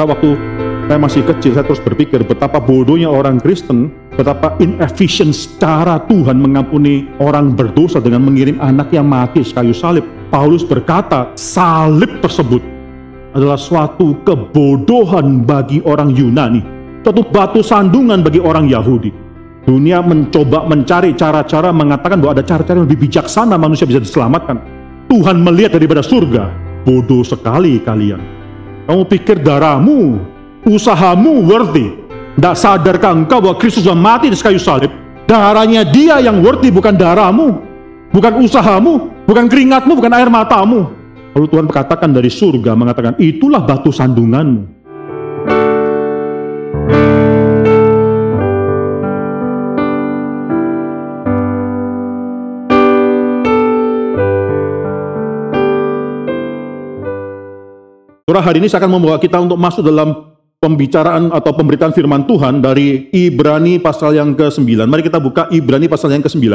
Nah, waktu saya masih kecil, saya terus berpikir betapa bodohnya orang Kristen, betapa inefficient cara Tuhan mengampuni orang berdosa dengan mengirim anak yang mati kayu salib. Paulus berkata, salib tersebut adalah suatu kebodohan bagi orang Yunani, suatu batu sandungan bagi orang Yahudi. Dunia mencoba mencari cara-cara mengatakan bahwa ada cara-cara yang lebih bijaksana manusia bisa diselamatkan. Tuhan melihat daripada surga, bodoh sekali kalian. Kamu pikir darahmu, usahamu worthy. Tidak sadarkah engkau bahwa Kristus sudah mati di kayu salib? Darahnya dia yang worthy, bukan darahmu. Bukan usahamu, bukan keringatmu, bukan air matamu. Lalu Tuhan berkatakan dari surga, mengatakan, itulah batu sandunganmu. Surah hari ini saya akan membawa kita untuk masuk dalam pembicaraan atau pemberitaan firman Tuhan dari Ibrani pasal yang ke-9. Mari kita buka Ibrani pasal yang ke-9.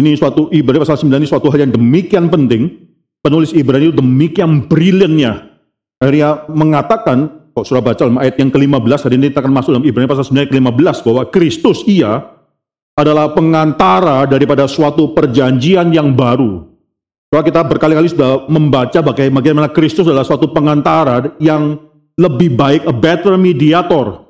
Ini suatu Ibrani pasal 9 ini suatu hal yang demikian penting. Penulis Ibrani itu demikian briliannya. Dia mengatakan, kok surah baca dalam ayat yang ke-15, hari ini kita akan masuk dalam Ibrani pasal 9 ayat ke-15, bahwa Kristus ia adalah pengantara daripada suatu perjanjian yang baru bahwa kita berkali-kali sudah membaca bagaimana Kristus adalah suatu pengantara yang lebih baik, a better mediator.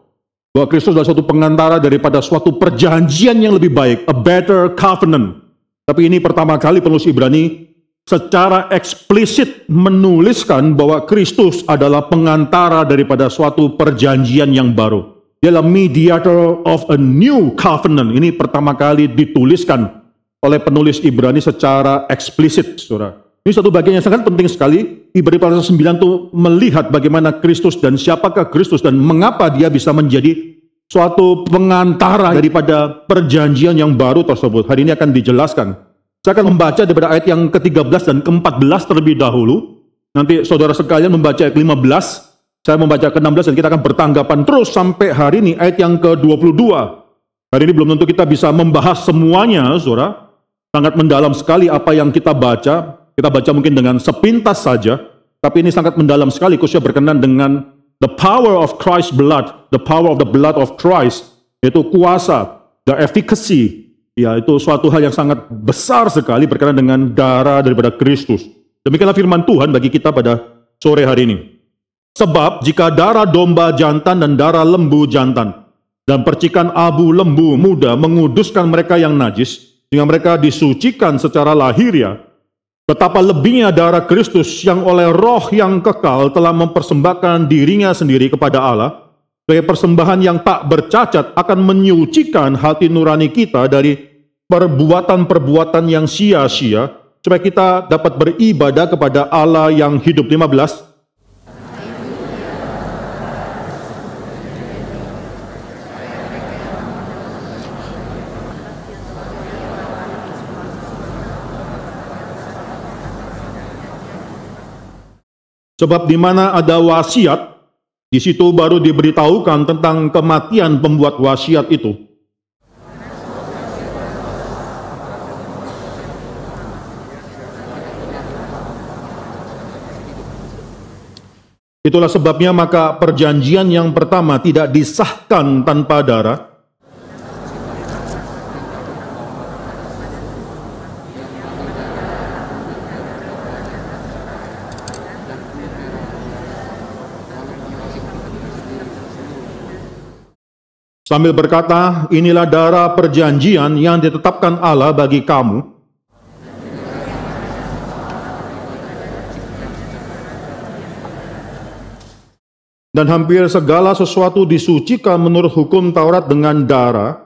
Bahwa Kristus adalah suatu pengantara daripada suatu perjanjian yang lebih baik, a better covenant. Tapi ini pertama kali penulis Ibrani secara eksplisit menuliskan bahwa Kristus adalah pengantara daripada suatu perjanjian yang baru. Dia adalah mediator of a new covenant. Ini pertama kali dituliskan oleh penulis Ibrani secara eksplisit, saudara. Ini satu bagian yang sangat penting sekali. Ibrani pasal 9 itu melihat bagaimana Kristus dan siapakah Kristus dan mengapa dia bisa menjadi suatu pengantara daripada perjanjian yang baru tersebut. Hari ini akan dijelaskan. Saya akan membaca daripada ayat yang ke-13 dan ke-14 terlebih dahulu. Nanti saudara sekalian membaca ayat 15, saya membaca ke-16 dan kita akan bertanggapan terus sampai hari ini ayat yang ke-22. Hari ini belum tentu kita bisa membahas semuanya, saudara. Sangat mendalam sekali apa yang kita baca. Kita baca mungkin dengan sepintas saja, tapi ini sangat mendalam sekali khususnya berkenan dengan the power of Christ's blood, the power of the blood of Christ, yaitu kuasa, the efficacy, ya itu suatu hal yang sangat besar sekali berkenan dengan darah daripada Kristus. Demikianlah firman Tuhan bagi kita pada sore hari ini. Sebab jika darah domba jantan dan darah lembu jantan dan percikan abu lembu muda menguduskan mereka yang najis, sehingga mereka disucikan secara lahiriah, betapa lebihnya darah Kristus yang oleh roh yang kekal telah mempersembahkan dirinya sendiri kepada Allah. Sebagai persembahan yang tak bercacat akan menyucikan hati nurani kita dari perbuatan-perbuatan yang sia-sia. Supaya kita dapat beribadah kepada Allah yang hidup 15 Sebab di mana ada wasiat, di situ baru diberitahukan tentang kematian pembuat wasiat itu. Itulah sebabnya maka perjanjian yang pertama tidak disahkan tanpa darah, Sambil berkata, inilah darah perjanjian yang ditetapkan Allah bagi kamu. Dan hampir segala sesuatu disucikan menurut hukum Taurat dengan darah,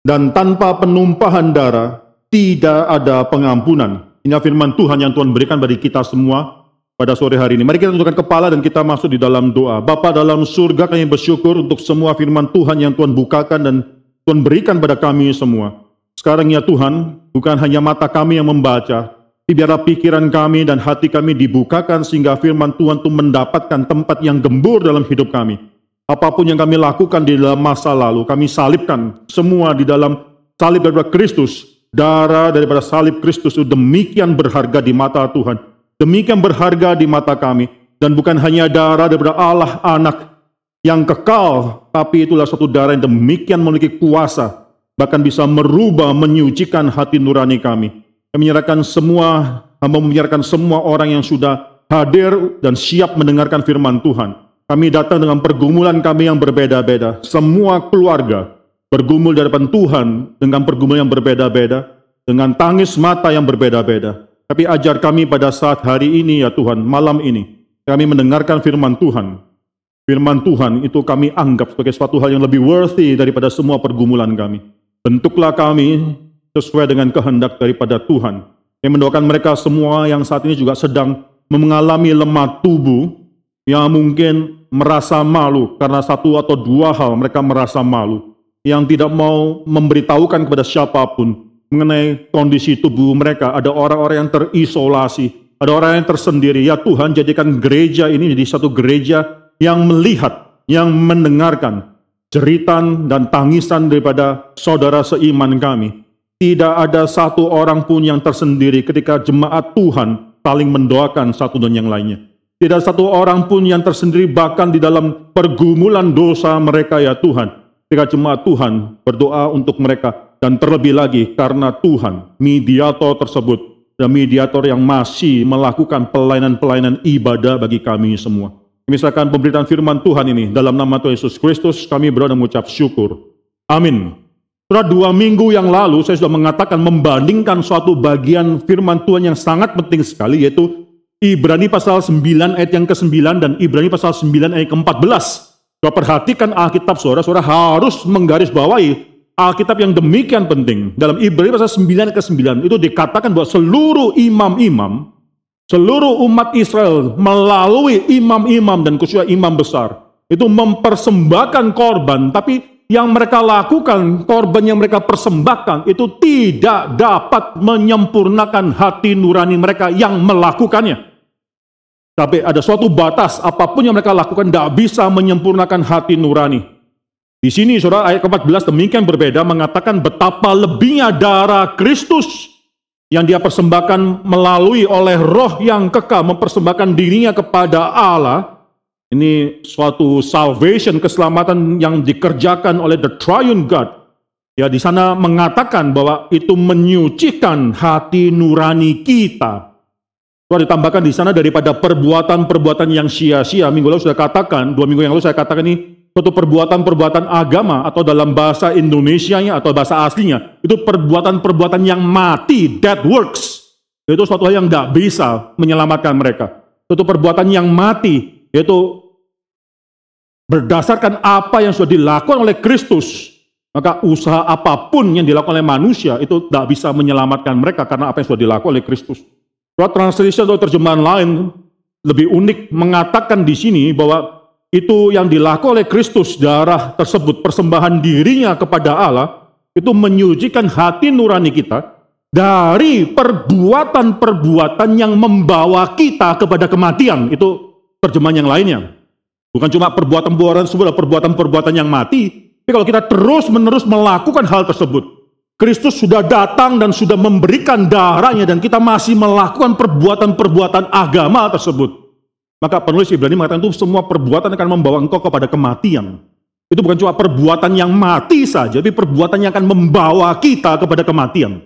dan tanpa penumpahan darah tidak ada pengampunan. Ini firman Tuhan yang Tuhan berikan bagi kita semua pada sore hari ini. Mari kita tundukkan kepala dan kita masuk di dalam doa. Bapa dalam surga kami bersyukur untuk semua firman Tuhan yang Tuhan bukakan dan Tuhan berikan pada kami semua. Sekarang ya Tuhan, bukan hanya mata kami yang membaca, tapi biarlah pikiran kami dan hati kami dibukakan sehingga firman Tuhan itu mendapatkan tempat yang gembur dalam hidup kami. Apa pun yang kami lakukan di dalam masa lalu, kami salibkan semua di dalam salib daripada Kristus. Darah daripada salib Kristus itu demikian berharga di mata Tuhan Demikian berharga di mata kami. Dan bukan hanya darah daripada Allah anak yang kekal, tapi itulah satu darah yang demikian memiliki kuasa, bahkan bisa merubah, menyucikan hati nurani kami. Kami menyerahkan semua, hamba menyerahkan semua orang yang sudah hadir dan siap mendengarkan firman Tuhan. Kami datang dengan pergumulan kami yang berbeda-beda. Semua keluarga bergumul di hadapan Tuhan dengan pergumulan yang berbeda-beda, dengan tangis mata yang berbeda-beda. Tapi ajar kami pada saat hari ini ya Tuhan, malam ini, kami mendengarkan firman Tuhan, firman Tuhan itu kami anggap sebagai suatu hal yang lebih worthy daripada semua pergumulan kami. Bentuklah kami sesuai dengan kehendak daripada Tuhan. Yang mendoakan mereka semua yang saat ini juga sedang mengalami lemah tubuh, yang mungkin merasa malu karena satu atau dua hal mereka merasa malu, yang tidak mau memberitahukan kepada siapa pun mengenai kondisi tubuh mereka. Ada orang-orang yang terisolasi, ada orang yang tersendiri. Ya Tuhan, jadikan gereja ini jadi satu gereja yang melihat, yang mendengarkan jeritan dan tangisan daripada saudara seiman kami. Tidak ada satu orang pun yang tersendiri ketika jemaat Tuhan saling mendoakan satu dan yang lainnya. Tidak satu orang pun yang tersendiri bahkan di dalam pergumulan dosa mereka ya Tuhan. Ketika jemaat Tuhan berdoa untuk mereka dan terlebih lagi karena Tuhan mediator tersebut dan mediator yang masih melakukan pelayanan-pelayanan ibadah bagi kami semua. Misalkan pemberitaan firman Tuhan ini dalam nama Tuhan Yesus Kristus kami berdoa dan mengucap syukur. Amin. Sudah dua minggu yang lalu saya sudah mengatakan membandingkan suatu bagian firman Tuhan yang sangat penting sekali yaitu Ibrani pasal 9 ayat yang ke-9 dan Ibrani pasal 9 ayat ke-14. Sudah perhatikan Alkitab saudara-saudara harus menggarisbawahi Alkitab yang demikian penting. Dalam Ibrani pasal 9 ayat ke-9 itu dikatakan bahwa seluruh imam-imam Seluruh umat Israel melalui imam-imam dan khususnya imam besar itu mempersembahkan korban, tapi yang mereka lakukan, korban yang mereka persembahkan itu tidak dapat menyempurnakan hati nurani mereka yang melakukannya. Tapi ada suatu batas, apa pun yang mereka lakukan tidak bisa menyempurnakan hati nurani. Di sini saudara ayat ke-14 demikian berbeda mengatakan betapa lebihnya darah Kristus yang dia persembahkan melalui oleh roh yang kekal mempersembahkan dirinya kepada Allah. Ini suatu salvation keselamatan yang dikerjakan oleh the triune God. Ya di sana mengatakan bahwa itu menyucikan hati nurani kita. Tuhan ditambahkan di sana daripada perbuatan-perbuatan yang sia-sia. Minggu lalu sudah katakan dua minggu yang lalu saya katakan ini suatu perbuatan-perbuatan agama atau dalam bahasa Indonesia-nya atau bahasa aslinya itu perbuatan-perbuatan yang mati, dead works. Itu suatu hal yang tidak bisa menyelamatkan mereka. Suatu perbuatan yang mati yaitu berdasarkan apa yang sudah dilakukan oleh Kristus. Maka usaha apa pun yang dilakukan oleh manusia itu tidak bisa menyelamatkan mereka karena apa yang sudah dilakukan oleh Kristus. Surat translation atau terjemahan lain lebih unik mengatakan di sini bahwa itu yang dilakukan oleh Kristus darah tersebut persembahan dirinya kepada Allah itu menyucikan hati nurani kita dari perbuatan-perbuatan yang membawa kita kepada kematian. Itu terjemahan yang lainnya. Bukan cuma perbuatan-perbuatan sebuah perbuatan-perbuatan yang mati tapi kalau kita terus-menerus melakukan hal tersebut Kristus sudah datang dan sudah memberikan darahnya dan kita masih melakukan perbuatan-perbuatan agama tersebut maka penulis Ibrani mengatakan itu semua perbuatan akan membawa engkau kepada kematian. Itu bukan cuma perbuatan yang mati saja, tapi perbuatan yang akan membawa kita kepada kematian.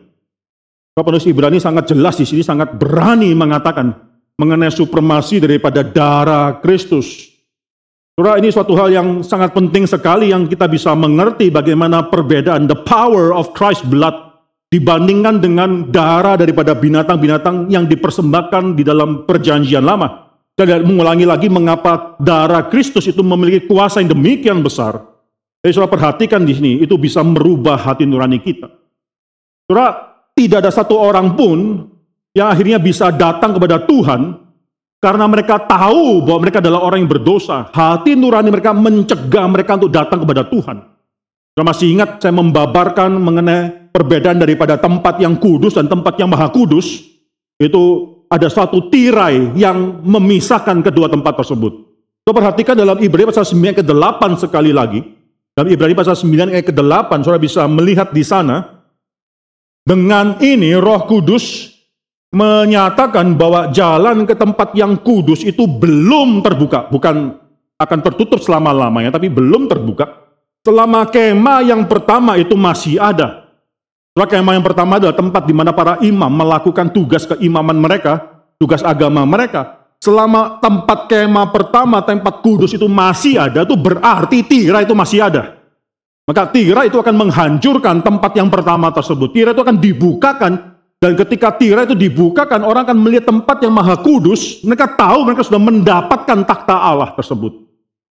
Maka penulis Ibrani sangat jelas di sini, sangat berani mengatakan mengenai supremasi daripada darah Kristus. Surah ini suatu hal yang sangat penting sekali yang kita bisa mengerti bagaimana perbedaan the power of Christ blood dibandingkan dengan darah daripada binatang-binatang yang dipersembahkan di dalam perjanjian lama. Dan mengulangi lagi mengapa darah Kristus itu memiliki kuasa yang demikian besar. Jadi saudara perhatikan di sini, itu bisa merubah hati nurani kita. Saudara, tidak ada satu orang pun yang akhirnya bisa datang kepada Tuhan karena mereka tahu bahwa mereka adalah orang yang berdosa. Hati nurani mereka mencegah mereka untuk datang kepada Tuhan. Saudara masih ingat saya membabarkan mengenai perbedaan daripada tempat yang kudus dan tempat yang maha kudus. Itu ada suatu tirai yang memisahkan kedua tempat tersebut. Kita perhatikan dalam Ibrani pasal 9 ke-8 sekali lagi. Dalam Ibrani pasal 9 ayat ke-8, saudara bisa melihat di sana. Dengan ini roh kudus menyatakan bahwa jalan ke tempat yang kudus itu belum terbuka, bukan akan tertutup selama-lamanya, tapi belum terbuka. Selama kemah yang pertama itu masih ada. Kemah yang pertama adalah tempat di mana para imam melakukan tugas keimaman mereka, tugas agama mereka. Selama tempat kemah pertama, tempat kudus itu masih ada, itu berarti tira itu masih ada. Maka tira itu akan menghancurkan tempat yang pertama tersebut. Tira itu akan dibukakan dan ketika tira itu dibukakan, orang akan melihat tempat yang maha kudus. Mereka tahu mereka sudah mendapatkan takhta Allah tersebut.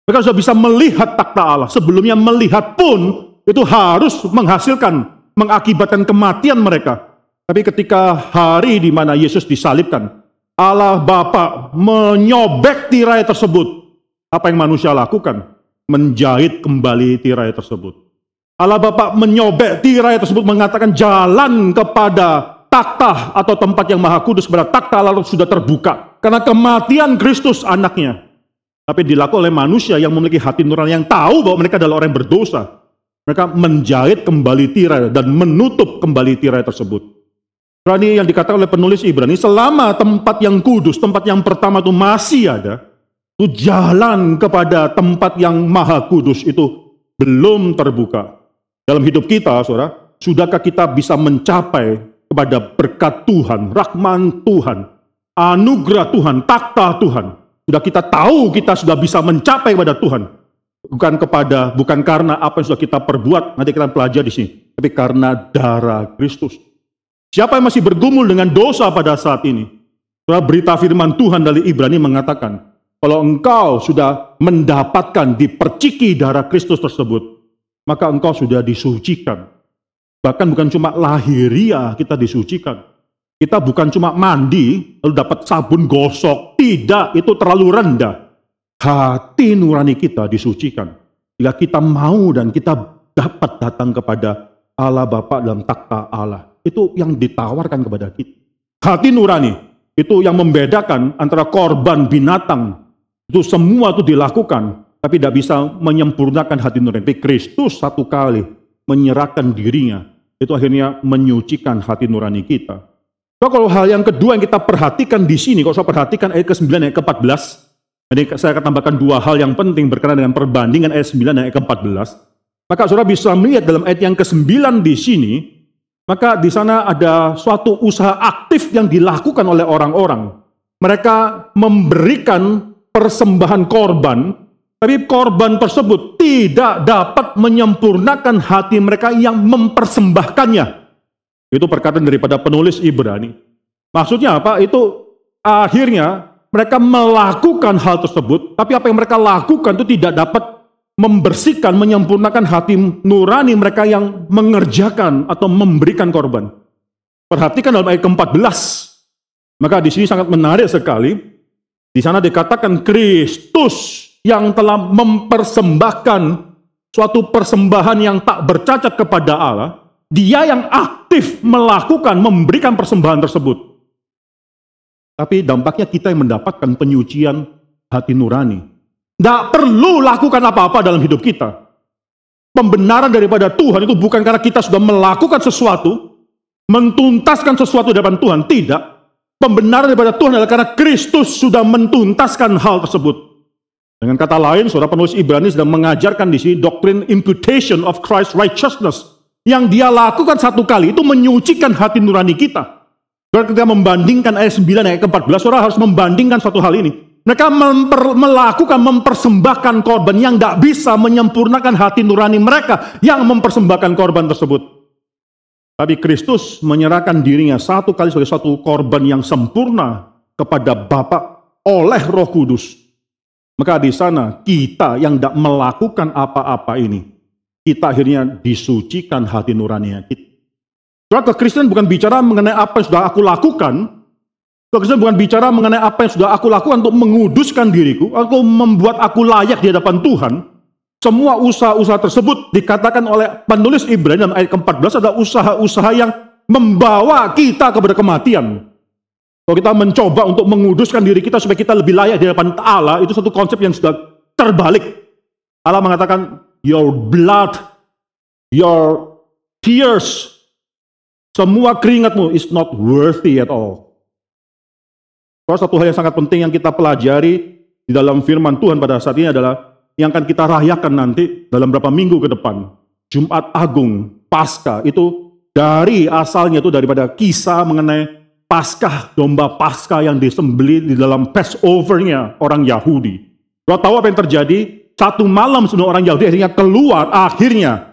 Mereka sudah bisa melihat takhta Allah. Sebelumnya melihat pun itu harus menghasilkan, mengakibatkan kematian mereka. Tapi ketika hari di mana Yesus disalibkan, Allah Bapa menyobek tirai tersebut. Apa yang manusia lakukan? Menjahit kembali tirai tersebut. Allah Bapa menyobek tirai tersebut mengatakan jalan kepada takhta atau tempat yang maha kudus pada takhta lalu sudah terbuka. Karena kematian Kristus anaknya. Tapi dilakukan oleh manusia yang memiliki hati nurani yang tahu bahwa mereka adalah orang yang berdosa. Mereka menjahit kembali tirai dan menutup kembali tirai tersebut. Berani yang dikatakan oleh penulis Ibrani, selama tempat yang kudus, tempat yang pertama itu masih ada, itu jalan kepada tempat yang maha kudus itu belum terbuka. Dalam hidup kita, saudara, sudahkah kita bisa mencapai kepada berkat Tuhan, rahman Tuhan, anugerah Tuhan, takhta Tuhan. Sudah kita tahu kita sudah bisa mencapai kepada Tuhan. Bukan kepada, bukan karena apa yang sudah kita perbuat, nanti kita pelajari di sini. Tapi karena darah Kristus. Siapa yang masih bergumul dengan dosa pada saat ini? Setelah berita firman Tuhan dari Ibrani mengatakan, kalau engkau sudah mendapatkan diperciki darah Kristus tersebut, maka engkau sudah disucikan Bahkan bukan cuma lahiriah kita disucikan. Kita bukan cuma mandi, lalu dapat sabun gosok. Tidak, itu terlalu rendah. Hati nurani kita disucikan. Jika kita mau dan kita dapat datang kepada Allah Bapa dalam takhta Allah. Itu yang ditawarkan kepada kita. Hati nurani, itu yang membedakan antara korban binatang. Itu semua itu dilakukan, tapi tidak bisa menyempurnakan hati nurani. Tapi Kristus satu kali menyerahkan dirinya itu akhirnya menyucikan hati nurani kita. So, kalau hal yang kedua yang kita perhatikan di sini, kalau saya perhatikan ayat ke-9 ayat ke-14, jadi saya akan tambahkan dua hal yang penting berkenaan dengan perbandingan ayat 9 dan ayat ke-14. Maka saudara bisa melihat dalam ayat yang ke-9 di sini, maka di sana ada suatu usaha aktif yang dilakukan oleh orang-orang. Mereka memberikan persembahan korban tapi korban tersebut tidak dapat menyempurnakan hati mereka yang mempersembahkannya. Itu perkataan daripada penulis Ibrani. Maksudnya apa? Itu akhirnya mereka melakukan hal tersebut, tapi apa yang mereka lakukan itu tidak dapat membersihkan, menyempurnakan hati nurani mereka yang mengerjakan atau memberikan korban. Perhatikan dalam ayat ke-14. Maka di sini sangat menarik sekali. Di sana dikatakan Kristus yang telah mempersembahkan suatu persembahan yang tak bercacat kepada Allah, dia yang aktif melakukan, memberikan persembahan tersebut. Tapi dampaknya kita yang mendapatkan penyucian hati nurani. Tidak perlu lakukan apa-apa dalam hidup kita. Pembenaran daripada Tuhan itu bukan karena kita sudah melakukan sesuatu, mentuntaskan sesuatu di depan Tuhan. Tidak. Pembenaran daripada Tuhan adalah karena Kristus sudah mentuntaskan hal tersebut. Dengan kata lain, saudara penulis Ibrani sedang mengajarkan di sini doktrin imputation of Christ righteousness. Yang dia lakukan satu kali itu menyucikan hati nurani kita. Saudara ketika membandingkan ayat 9 ayat ke-14, saudara harus membandingkan suatu hal ini. Mereka memper, melakukan, mempersembahkan korban yang tidak bisa menyempurnakan hati nurani mereka yang mempersembahkan korban tersebut. Tapi Kristus menyerahkan dirinya satu kali sebagai satu korban yang sempurna kepada Bapa oleh Roh Kudus maka di sana kita yang tidak melakukan apa-apa ini, kita akhirnya disucikan hati nurani kita. Soalnya kekristenan bukan bicara mengenai apa yang sudah aku lakukan, kekristenan bukan bicara mengenai apa yang sudah aku lakukan untuk menguduskan diriku, aku membuat aku layak di hadapan Tuhan. Semua usaha-usaha tersebut dikatakan oleh penulis Ibrani dalam ayat ke-14 adalah usaha-usaha yang membawa kita kepada kematian. Kalau kita mencoba untuk menguduskan diri kita supaya kita lebih layak di hadapan Allah, itu satu konsep yang sudah terbalik. Allah mengatakan, your blood, your tears, semua keringatmu is not worthy at all. Saudara, satu hal yang sangat penting yang kita pelajari di dalam firman Tuhan pada saat ini adalah yang akan kita rayakan nanti dalam beberapa minggu ke depan. Jumat Agung, Paskah, itu dari asalnya itu daripada kisah mengenai Paskah, domba Paskah yang disembeli di dalam Passover-nya orang Yahudi. Saudara tahu apa yang terjadi? Satu malam sebelum orang Yahudi akhirnya keluar, akhirnya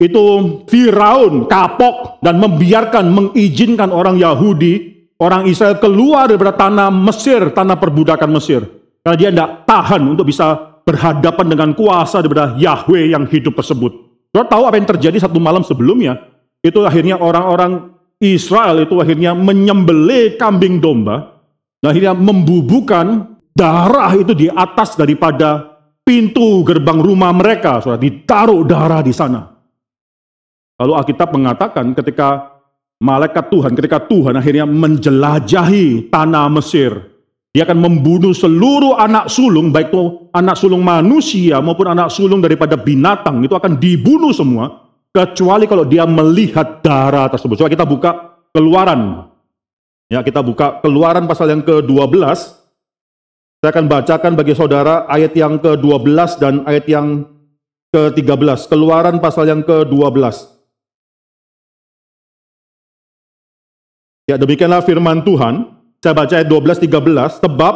itu Firaun kapok dan membiarkan, mengizinkan orang Yahudi orang Israel keluar daripada tanah Mesir, tanah perbudakan Mesir. Karena dia tidak tahan untuk bisa berhadapan dengan kuasa daripada Yahweh yang hidup tersebut. Saudara tahu apa yang terjadi satu malam sebelumnya? Itu akhirnya orang-orang Israel itu akhirnya menyembelih kambing domba. Dan akhirnya membubuhkan darah itu di atas daripada pintu gerbang rumah mereka. Saudara, ditaruh darah di sana. Lalu Alkitab mengatakan ketika malaikat Tuhan, ketika Tuhan akhirnya menjelajahi tanah Mesir, dia akan membunuh seluruh anak sulung, baik itu anak sulung manusia maupun anak sulung daripada binatang, itu akan dibunuh semua, kecuali kalau dia melihat darah tersebut. Coba kita buka keluaran. Ya, kita buka keluaran pasal yang ke-12. Saya akan bacakan bagi saudara ayat yang ke-12 dan ayat yang ke-13. Keluaran pasal yang ke-12. Ya, demikianlah firman Tuhan. Saya baca ayat 12 13, sebab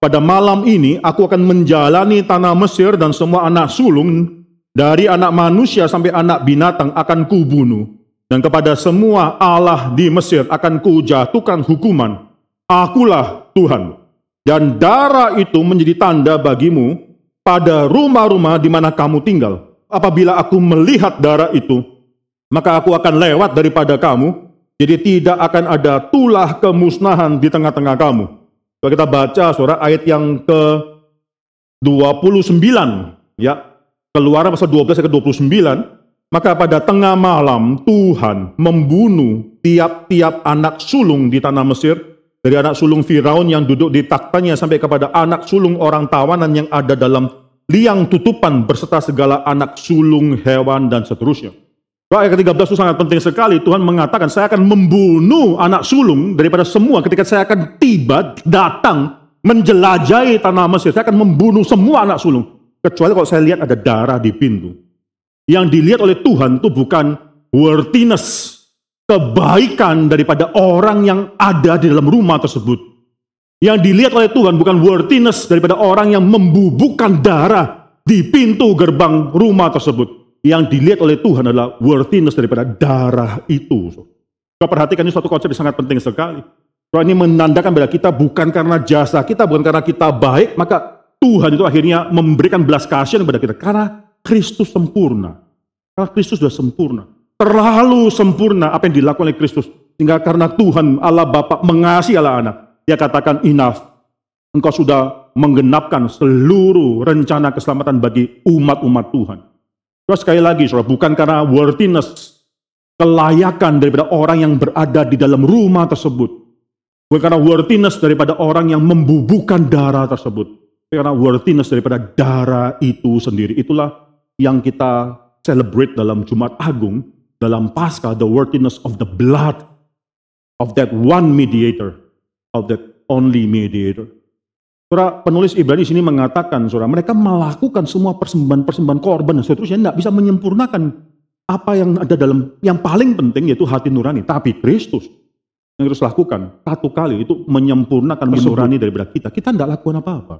pada malam ini aku akan menjalani tanah Mesir dan semua anak sulung dari anak manusia sampai anak binatang akan kubunuh dan kepada semua Allah di Mesir akan kujatuhkan hukuman. Akulah Tuhan. Dan darah itu menjadi tanda bagimu pada rumah-rumah di mana kamu tinggal. Apabila aku melihat darah itu, maka aku akan lewat daripada kamu jadi tidak akan ada tulah kemusnahan di tengah-tengah kamu. Kalau kita baca saudara ayat yang ke 29 ya. Keluaran pasal 12 ke 29, maka pada tengah malam Tuhan membunuh tiap-tiap anak sulung di tanah Mesir dari anak sulung Firaun yang duduk di taktanya sampai kepada anak sulung orang tawanan yang ada dalam liang tutupan berserta segala anak sulung hewan dan seterusnya. Ayat ke-13 itu sangat penting sekali. Tuhan mengatakan, saya akan membunuh anak sulung daripada semua ketika saya akan tiba, datang, menjelajahi tanah Mesir. Saya akan membunuh semua anak sulung. Kecuali kalau saya lihat ada darah di pintu. Yang dilihat oleh Tuhan itu bukan worthiness, kebaikan daripada orang yang ada di dalam rumah tersebut. Yang dilihat oleh Tuhan bukan worthiness daripada orang yang membubukkan darah di pintu gerbang rumah tersebut yang dilihat oleh Tuhan adalah worthiness daripada darah itu. Kita perhatikan ini suatu konsep yang sangat penting sekali. Kalau ini menandakan bahwa kita bukan karena jasa kita, bukan karena kita baik, maka Tuhan itu akhirnya memberikan belas kasihan kepada kita. Karena Kristus sempurna. Karena Kristus sudah sempurna. Terlalu sempurna apa yang dilakukan oleh Kristus. Sehingga karena Tuhan Allah Bapa mengasihi Allah anak. Dia katakan enough. Engkau sudah menggenapkan seluruh rencana keselamatan bagi umat-umat Tuhan. Terus sekali lagi, saudara, bukan karena worthiness, kelayakan daripada orang yang berada di dalam rumah tersebut. Bukan karena worthiness daripada orang yang membubuhkan darah tersebut. Karena worthiness daripada darah itu sendiri. Itulah yang kita celebrate dalam Jumat Agung, dalam Paskah, the worthiness of the blood of that one mediator, of that only mediator. Saudara, penulis Ibrani sini mengatakan, saudara, mereka melakukan semua persembahan-persembahan korban dan seterusnya, tidak bisa menyempurnakan apa yang ada dalam, yang paling penting yaitu hati nurani. Tapi Kristus yang harus lakukan satu kali itu menyempurnakan nurani daripada kita. Kita tidak lakukan apa-apa.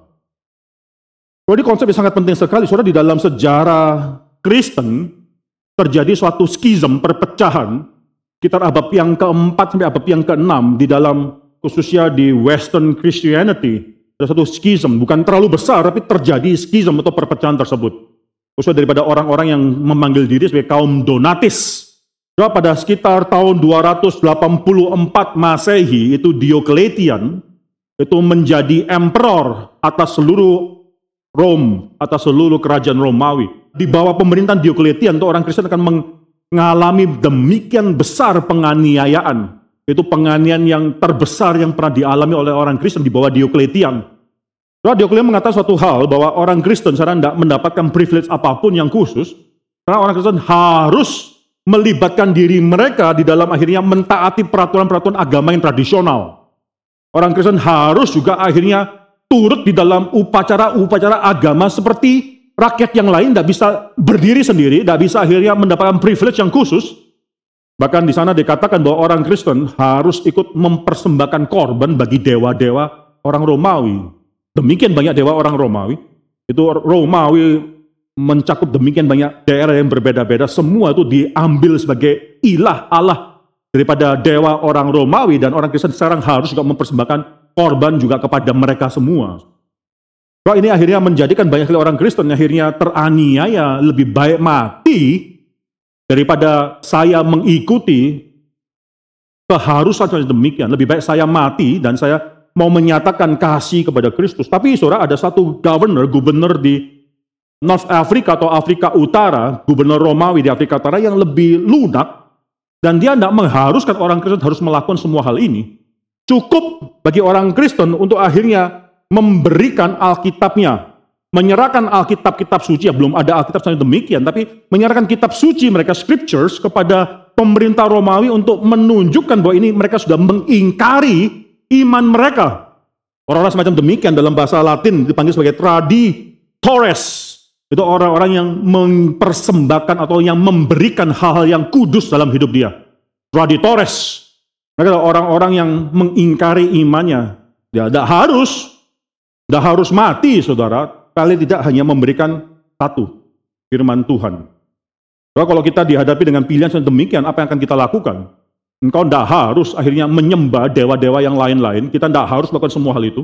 Jadi konsep yang sangat penting sekali, saudara, di dalam sejarah Kristen terjadi suatu skism, perpecahan, sekitar abad yang keempat sampai abad yang keenam di dalam khususnya di Western Christianity ada satu skism, bukan terlalu besar, tapi terjadi skism atau perpecahan tersebut. Khususnya daripada orang-orang yang memanggil diri sebagai kaum Donatis. Jadi pada sekitar tahun 284 Masehi, itu Diocletian, itu menjadi emperor atas seluruh Rom, atas seluruh kerajaan Romawi. Di bawah pemerintahan Diocletian, orang Kristen akan mengalami demikian besar penganiayaan itu penganian yang terbesar yang pernah dialami oleh orang Kristen di bawah Diokletian. Nah, Diokletian mengatakan suatu hal bahwa orang Kristen sekarang tidak mendapatkan privilege apa pun yang khusus, karena orang Kristen harus melibatkan diri mereka di dalam akhirnya mentaati peraturan-peraturan agama yang tradisional. Orang Kristen harus juga akhirnya turut di dalam upacara-upacara agama seperti rakyat yang lain tidak bisa berdiri sendiri, tidak bisa akhirnya mendapatkan privilege yang khusus. Bahkan di sana dikatakan bahwa orang Kristen harus ikut mempersembahkan korban bagi dewa-dewa orang Romawi. Demikian banyak dewa orang Romawi. Itu Romawi mencakup demikian banyak daerah yang berbeda-beda. Semua itu diambil sebagai ilah Allah daripada dewa orang Romawi dan orang Kristen sekarang harus juga mempersembahkan korban juga kepada mereka semua. Kalau ini akhirnya menjadikan banyak orang Kristen akhirnya teraniaya lebih baik mati daripada saya mengikuti keharusan seperti demikian. Lebih baik saya mati dan saya mau menyatakan kasih kepada Kristus. Tapi saudara ada satu governor, gubernur di North Africa atau Afrika Utara, gubernur Romawi di Afrika Utara yang lebih lunak dan dia tidak mengharuskan orang Kristen harus melakukan semua hal ini. Cukup bagi orang Kristen untuk akhirnya memberikan Alkitabnya, menyerahkan Alkitab kitab suci, ya belum ada Alkitab sampai demikian, tapi menyerahkan kitab suci mereka scriptures kepada pemerintah Romawi untuk menunjukkan bahwa ini mereka sudah mengingkari iman mereka. Orang-orang semacam demikian dalam bahasa Latin dipanggil sebagai traditores. Itu orang-orang yang mempersembahkan atau yang memberikan hal-hal yang kudus dalam hidup dia. Traditores. Mereka adalah orang-orang yang mengingkari imannya. Dia tidak harus, tidak harus mati, saudara. Kali tidak hanya memberikan satu, firman Tuhan. Soalnya kalau kita dihadapi dengan pilihan demikian, apa yang akan kita lakukan? Engkau tidak harus akhirnya menyembah dewa-dewa yang lain-lain. Kita tidak harus melakukan semua hal itu.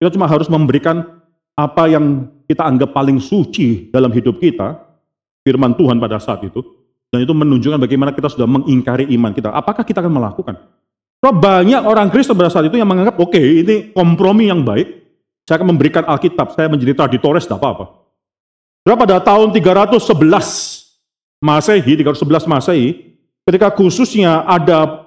Kita cuma harus memberikan apa yang kita anggap paling suci dalam hidup kita, firman Tuhan pada saat itu. Dan itu menunjukkan bagaimana kita sudah mengingkari iman kita. Apakah kita akan melakukan? So, banyak orang Kristen pada saat itu yang menganggap, oke okay, ini kompromi yang baik, saya akan memberikan Alkitab, saya menjadi traditores, tidak apa-apa. Pada tahun 311 Masehi, 311 Masehi, ketika khususnya ada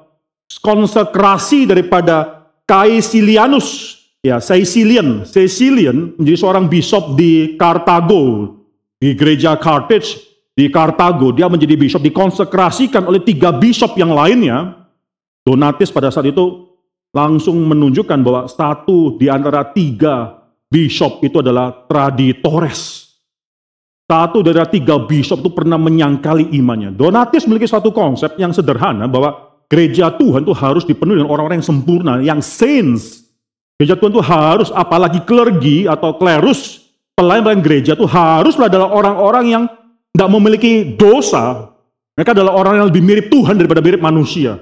konsekrasi daripada Caecilianus, ya Caecilian, Caecilian menjadi seorang bishop di Kartago, di gereja Carthage di Kartago, dia menjadi bishop dikonsekrasikan oleh tiga bishop yang lainnya. Donatis pada saat itu langsung menunjukkan bahwa satu di antara tiga bishop itu adalah traditores. Satu dari tiga bishop itu pernah menyangkali imannya. Donatis memiliki suatu konsep yang sederhana bahwa gereja Tuhan itu harus dipenuhi dengan orang-orang yang sempurna, yang saints. Gereja Tuhan itu harus, apalagi klergi atau klerus, pelayan-pelayan gereja itu haruslah adalah orang-orang yang tidak memiliki dosa. Mereka adalah orang yang lebih mirip Tuhan daripada mirip manusia.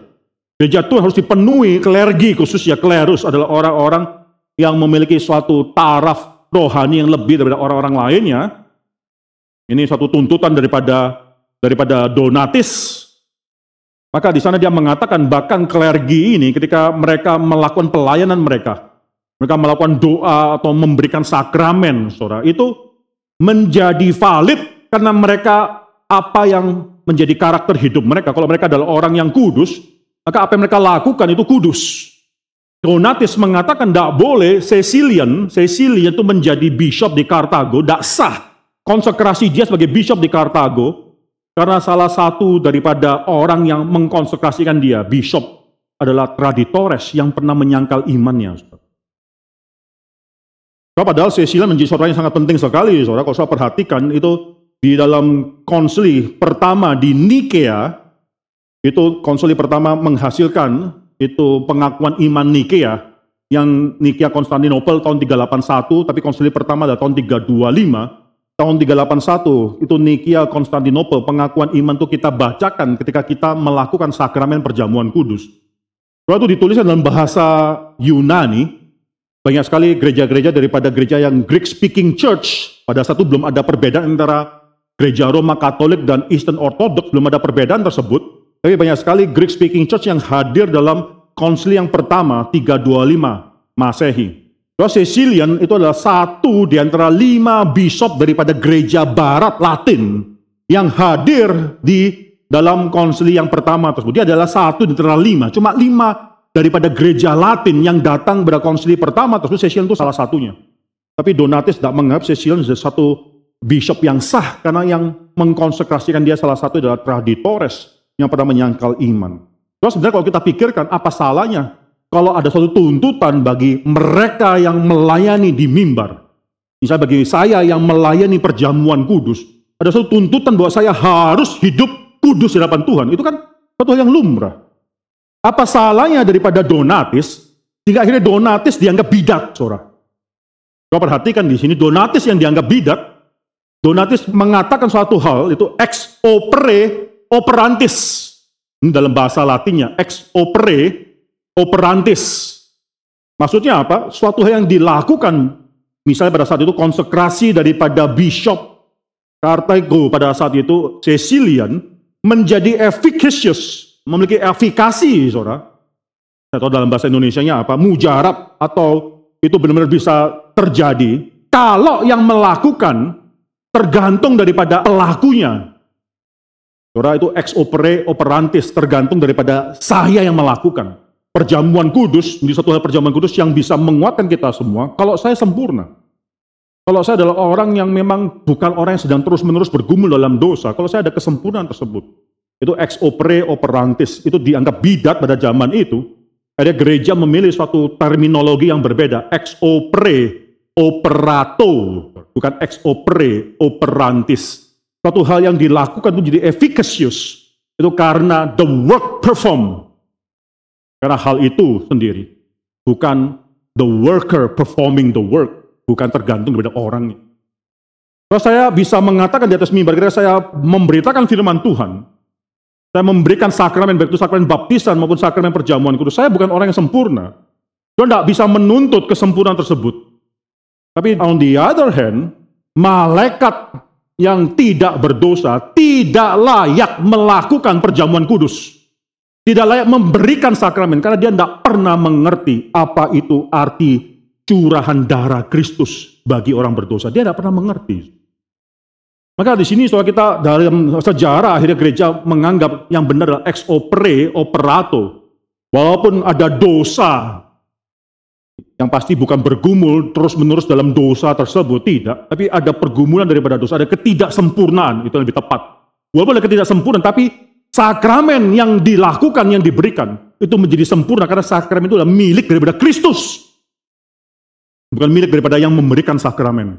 Gereja Tuhan harus dipenuhi klergi khususnya klerus adalah orang-orang yang memiliki suatu taraf rohani yang lebih daripada orang-orang lainnya. Ini suatu tuntutan daripada daripada Donatis. Maka di sana dia mengatakan bahkan klergi ini ketika mereka melakukan pelayanan mereka, mereka melakukan doa atau memberikan sakramen, saudara, itu menjadi valid karena mereka apa yang menjadi karakter hidup mereka. Kalau mereka adalah orang yang kudus, maka apa yang mereka lakukan itu kudus. Donatis mengatakan tidak boleh Cecilian, Cecilian itu menjadi bishop di Kartago, tidak sah konsekrasi dia sebagai bishop di Kartago, karena salah satu daripada orang yang mengkonsekrasikan dia, bishop, adalah traditores yang pernah menyangkal imannya. Padahal Cecilian menjadi seorang yang sangat penting sekali, saudara. Kalau saya perhatikan itu di dalam konsili pertama di Nikea, itu konsili pertama menghasilkan itu pengakuan iman Nikea yang Nikea Konstantinopel tahun 381, tapi konsili pertama adalah tahun 325. Tahun 381 itu Nikea Konstantinopel, pengakuan iman itu kita bacakan ketika kita melakukan sakramen perjamuan kudus. Kalau itu ditulis dalam bahasa Yunani, banyak sekali gereja-gereja daripada gereja yang Greek speaking church, pada satu belum ada perbedaan antara gereja Roma Katolik dan Eastern Orthodox, belum ada perbedaan tersebut. Tapi banyak sekali Greek speaking church yang hadir dalam konsili yang pertama 325 Masehi. Bahwa Cecilian itu adalah satu di antara lima bishop daripada gereja barat Latin yang hadir di dalam konsili yang pertama tersebut. Dia adalah satu di antara lima. Cuma lima daripada gereja Latin yang datang pada konsili pertama tersebut Cecilian itu salah satunya. Tapi Donatis tidak menganggap sebagai satu bishop yang sah karena yang mengkonsekrasikan dia salah satu adalah traditores yang pernah menyangkal iman. Terus sebenarnya kalau kita pikirkan apa salahnya kalau ada suatu tuntutan bagi mereka yang melayani di mimbar, misalnya bagi saya yang melayani perjamuan kudus, ada suatu tuntutan bahwa saya harus hidup kudus di hadapan Tuhan. Itu kan suatu yang lumrah. Apa salahnya daripada Donatis, sehingga akhirnya Donatis dianggap bidat, saudara. Coba perhatikan di sini, Donatis yang dianggap bidat, Donatis mengatakan suatu hal, itu ex opere operantis. Dalam bahasa latinnya, ex opere operantis. Maksudnya apa? Suatu hal yang dilakukan, misalnya pada saat itu konsekrasi daripada bishop Kartego pada saat itu Cecilian menjadi efficacious, memiliki efikasi, saudara. Atau dalam bahasa Indonesia-nya apa? Mujarab atau itu benar-benar bisa terjadi kalau yang melakukan tergantung daripada pelakunya. Saudara itu ex opere operantis tergantung daripada saya yang melakukan perjamuan kudus, menjadi satu hal perjamuan kudus yang bisa menguatkan kita semua, kalau saya sempurna. Kalau saya adalah orang yang memang bukan orang yang sedang terus-menerus bergumul dalam dosa, kalau saya ada kesempurnaan tersebut, itu ex opere operantis, itu dianggap bidat pada zaman itu, ada gereja memilih suatu terminologi yang berbeda, ex opere operato, bukan ex opere operantis. Suatu hal yang dilakukan itu jadi efficacious, itu karena the work performed, karena hal itu sendiri bukan the worker performing the work, bukan tergantung kepada orangnya. Kalau saya bisa mengatakan di atas mimbar, kira saya memberitakan firman Tuhan, saya memberikan sakramen, baik itu sakramen baptisan maupun sakramen perjamuan kudus. Saya bukan orang yang sempurna. Saya tidak bisa menuntut kesempurnaan tersebut. Tapi on the other hand, malaikat yang tidak berdosa tidak layak melakukan perjamuan kudus tidak layak memberikan sakramen karena dia tidak pernah mengerti apa itu arti curahan darah Kristus bagi orang berdosa. Dia tidak pernah mengerti. Maka di sini soal kita dalam sejarah akhirnya gereja menganggap yang benar adalah ex opere operato. Walaupun ada dosa yang pasti bukan bergumul terus-menerus dalam dosa tersebut, tidak. Tapi ada pergumulan daripada dosa, ada ketidaksempurnaan, itu lebih tepat. Walaupun ada ketidaksempurnaan, tapi sakramen yang dilakukan, yang diberikan, itu menjadi sempurna karena sakramen itu adalah milik daripada Kristus. Bukan milik daripada yang memberikan sakramen.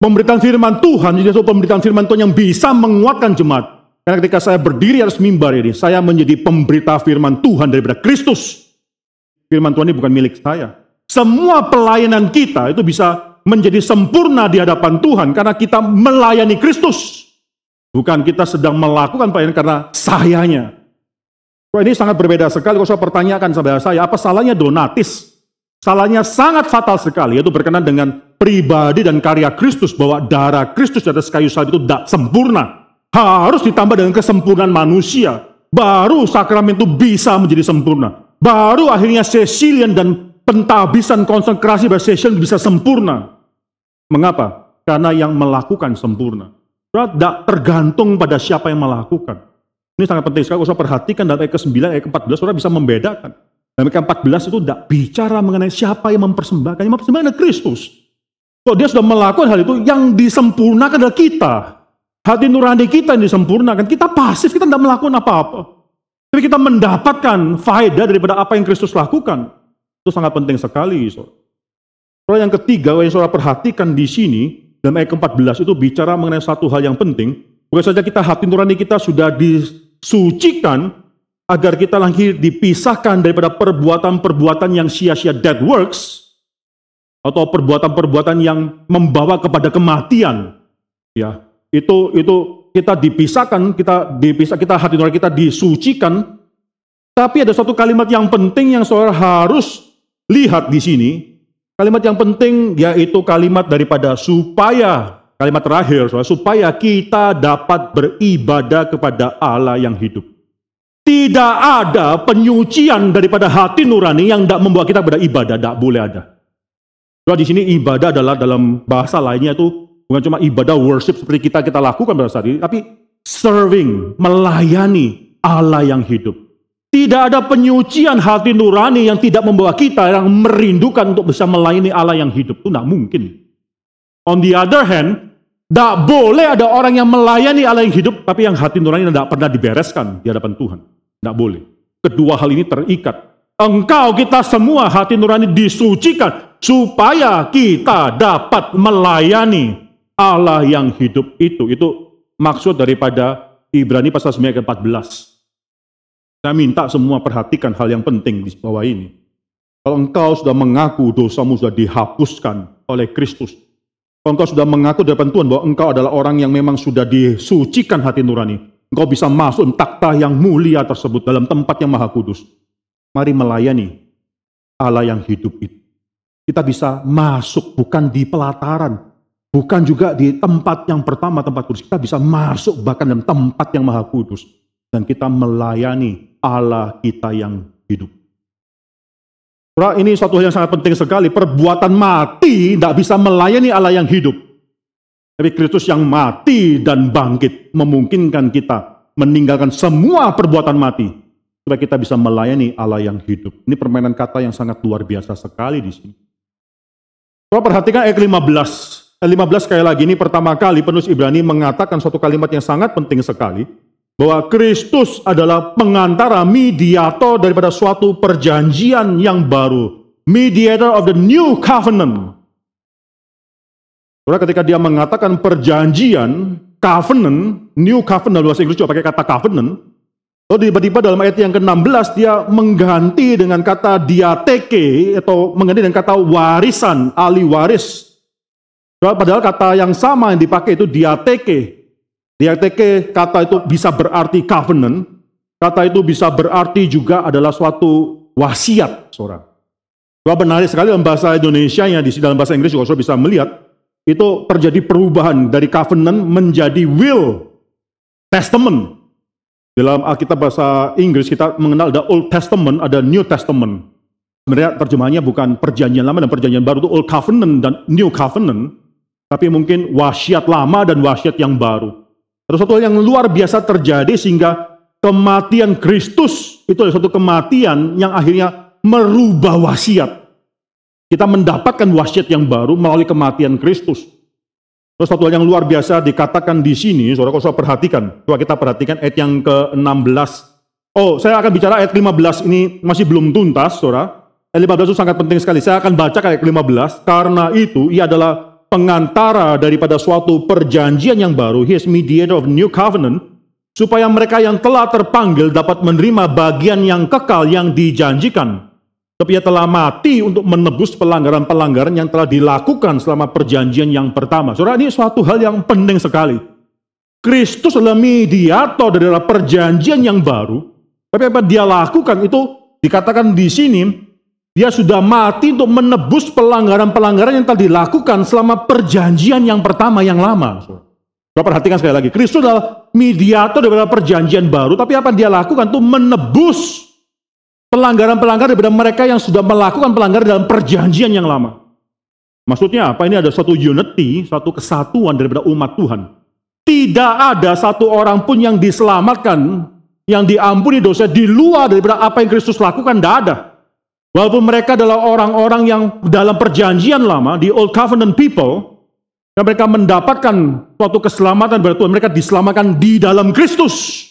Pemberitaan firman Tuhan, jadi pemberitaan firman Tuhan yang bisa menguatkan jemaat. Karena ketika saya berdiri atas mimbar ini, saya menjadi pemberita firman Tuhan daripada Kristus. Firman Tuhan ini bukan milik saya. Semua pelayanan kita itu bisa menjadi sempurna di hadapan Tuhan karena kita melayani Kristus. Bukan kita sedang melakukan pelayanan karena sayanya. Wah, ini sangat berbeda sekali kalau saya pertanyakan saudara saya, apa salahnya donatis? Salahnya sangat fatal sekali, yaitu berkenan dengan pribadi dan karya Kristus, bahwa darah Kristus di atas kayu salib itu tidak sempurna. Harus ditambah dengan kesempurnaan manusia. Baru sakramen itu bisa menjadi sempurna. Baru akhirnya sesilian dan pentabisan konsentrasi pada session bisa sempurna. Mengapa? Karena yang melakukan sempurna. Tidak tergantung pada siapa yang melakukan. Ini sangat penting sekali. Saya perhatikan dalam ayat ke-9, ayat ke-14, saudara bisa membedakan. Dalam ayat ke-14 itu tidak bicara mengenai siapa yang mempersembahkan. Yang mempersembahkan adalah Kristus. Kalau dia sudah melakukan hal itu, yang disempurnakan adalah kita. Hati nurani kita yang disempurnakan. Kita pasif, kita tidak melakukan apa-apa. Tapi kita mendapatkan faedah daripada apa yang Kristus lakukan. Itu sangat penting sekali. Soal yang ketiga, yang saudara perhatikan di sini, dalam ayat ke-14 itu bicara mengenai satu hal yang penting. Bukan saja kita hati nurani kita sudah disucikan agar kita lagi dipisahkan daripada perbuatan-perbuatan yang sia-sia dead works atau perbuatan-perbuatan yang membawa kepada kematian. Ya, itu itu kita dipisahkan, kita dipisah, kita hati nurani kita disucikan. Tapi ada satu kalimat yang penting yang saudara harus lihat di sini, Kalimat yang penting yaitu kalimat daripada supaya, kalimat terakhir, supaya kita dapat beribadah kepada Allah yang hidup. Tidak ada penyucian daripada hati nurani yang tidak membawa kita pada ibadah, tidak boleh ada. Soal di sini ibadah adalah dalam bahasa lainnya itu bukan cuma ibadah worship seperti kita kita lakukan pada saat ini, tapi serving, melayani Allah yang hidup. Tidak ada penyucian hati nurani yang tidak membawa kita yang merindukan untuk bisa melayani Allah yang hidup. Itu tidak mungkin. On the other hand, tidak boleh ada orang yang melayani Allah yang hidup, tapi yang hati nurani tidak pernah dibereskan di hadapan Tuhan. Tidak boleh. Kedua hal ini terikat. Engkau kita semua hati nurani disucikan supaya kita dapat melayani Allah yang hidup itu. Itu maksud daripada Ibrani pasal 9 ayat 14. Saya minta semua perhatikan hal yang penting di bawah ini. Kalau engkau sudah mengaku dosamu sudah dihapuskan oleh Kristus. Kalau engkau sudah mengaku depan Tuhan bahwa engkau adalah orang yang memang sudah disucikan hati nurani. Engkau bisa masuk takhta yang mulia tersebut dalam tempat yang maha kudus. Mari melayani Allah yang hidup itu. Kita bisa masuk bukan di pelataran, bukan juga di tempat yang pertama tempat kudus. Kita bisa masuk bahkan dalam tempat yang maha kudus dan kita melayani Allah kita yang hidup. Surah ini suatu hal yang sangat penting sekali. Perbuatan mati tidak bisa melayani Allah yang hidup. Tapi Kristus yang mati dan bangkit memungkinkan kita meninggalkan semua perbuatan mati supaya kita bisa melayani Allah yang hidup. Ini permainan kata yang sangat luar biasa sekali di sini. Coba perhatikan ayat 15. Ayat 15 sekali lagi ini pertama kali penulis Ibrani mengatakan suatu kalimat yang sangat penting sekali bahwa Kristus adalah pengantara mediator daripada suatu perjanjian yang baru, mediator of the new covenant. Saudara ketika dia mengatakan perjanjian, covenant, new covenant bahasa Inggris juga pakai kata covenant. Lalu tiba-tiba dalam ayat yang ke-16 dia mengganti dengan kata diateke atau mengganti dengan kata warisan, ahli waris. Padahal kata yang sama yang dipakai itu diateke, di RTK kata itu bisa berarti covenant, kata itu bisa berarti juga adalah suatu wasiat, saudara. Wah menarik sekali dalam bahasa Indonesia yang di dalam bahasa Inggris juga saudara bisa melihat itu terjadi perubahan dari covenant menjadi will, testament. Dalam Alkitab bahasa Inggris kita mengenal ada Old Testament, ada New Testament. Sebenarnya terjemahannya bukan perjanjian lama dan perjanjian baru itu Old Covenant dan New Covenant, tapi mungkin wasiat lama dan wasiat yang baru. Ada satu hal yang luar biasa terjadi sehingga kematian Kristus itu adalah satu kematian yang akhirnya merubah wasiat. Kita mendapatkan wasiat yang baru melalui kematian Kristus. Terus satu hal yang luar biasa dikatakan di sini, saudara kalau perhatikan, coba kita perhatikan ayat yang ke-16. Oh, saya akan bicara ayat 15 ini masih belum tuntas, saudara. Ayat 15 itu sangat penting sekali. Saya akan baca ayat 15, karena itu ia adalah pengantara daripada suatu perjanjian yang baru, he is mediator of new covenant, supaya mereka yang telah terpanggil dapat menerima bagian yang kekal yang dijanjikan. Tapi ia telah mati untuk menebus pelanggaran-pelanggaran yang telah dilakukan selama perjanjian yang pertama. Saudara, ini suatu hal yang penting sekali. Kristus adalah mediator dari perjanjian yang baru. Tapi apa dia lakukan itu dikatakan di sini dia sudah mati untuk menebus pelanggaran-pelanggaran yang telah dilakukan selama perjanjian yang pertama yang lama. Coba perhatikan sekali lagi. Kristus adalah mediator daripada perjanjian baru, tapi apa yang dia lakukan itu menebus pelanggaran-pelanggaran daripada mereka yang sudah melakukan pelanggaran dalam perjanjian yang lama. Maksudnya apa? Ini ada satu unity, satu kesatuan daripada umat Tuhan. Tidak ada satu orang pun yang diselamatkan, yang diampuni dosa di luar daripada apa yang Kristus lakukan, tidak ada. Walaupun mereka adalah orang-orang yang dalam perjanjian lama, di Old Covenant people, dan mereka mendapatkan suatu keselamatan Tuhan, mereka diselamatkan di dalam Kristus.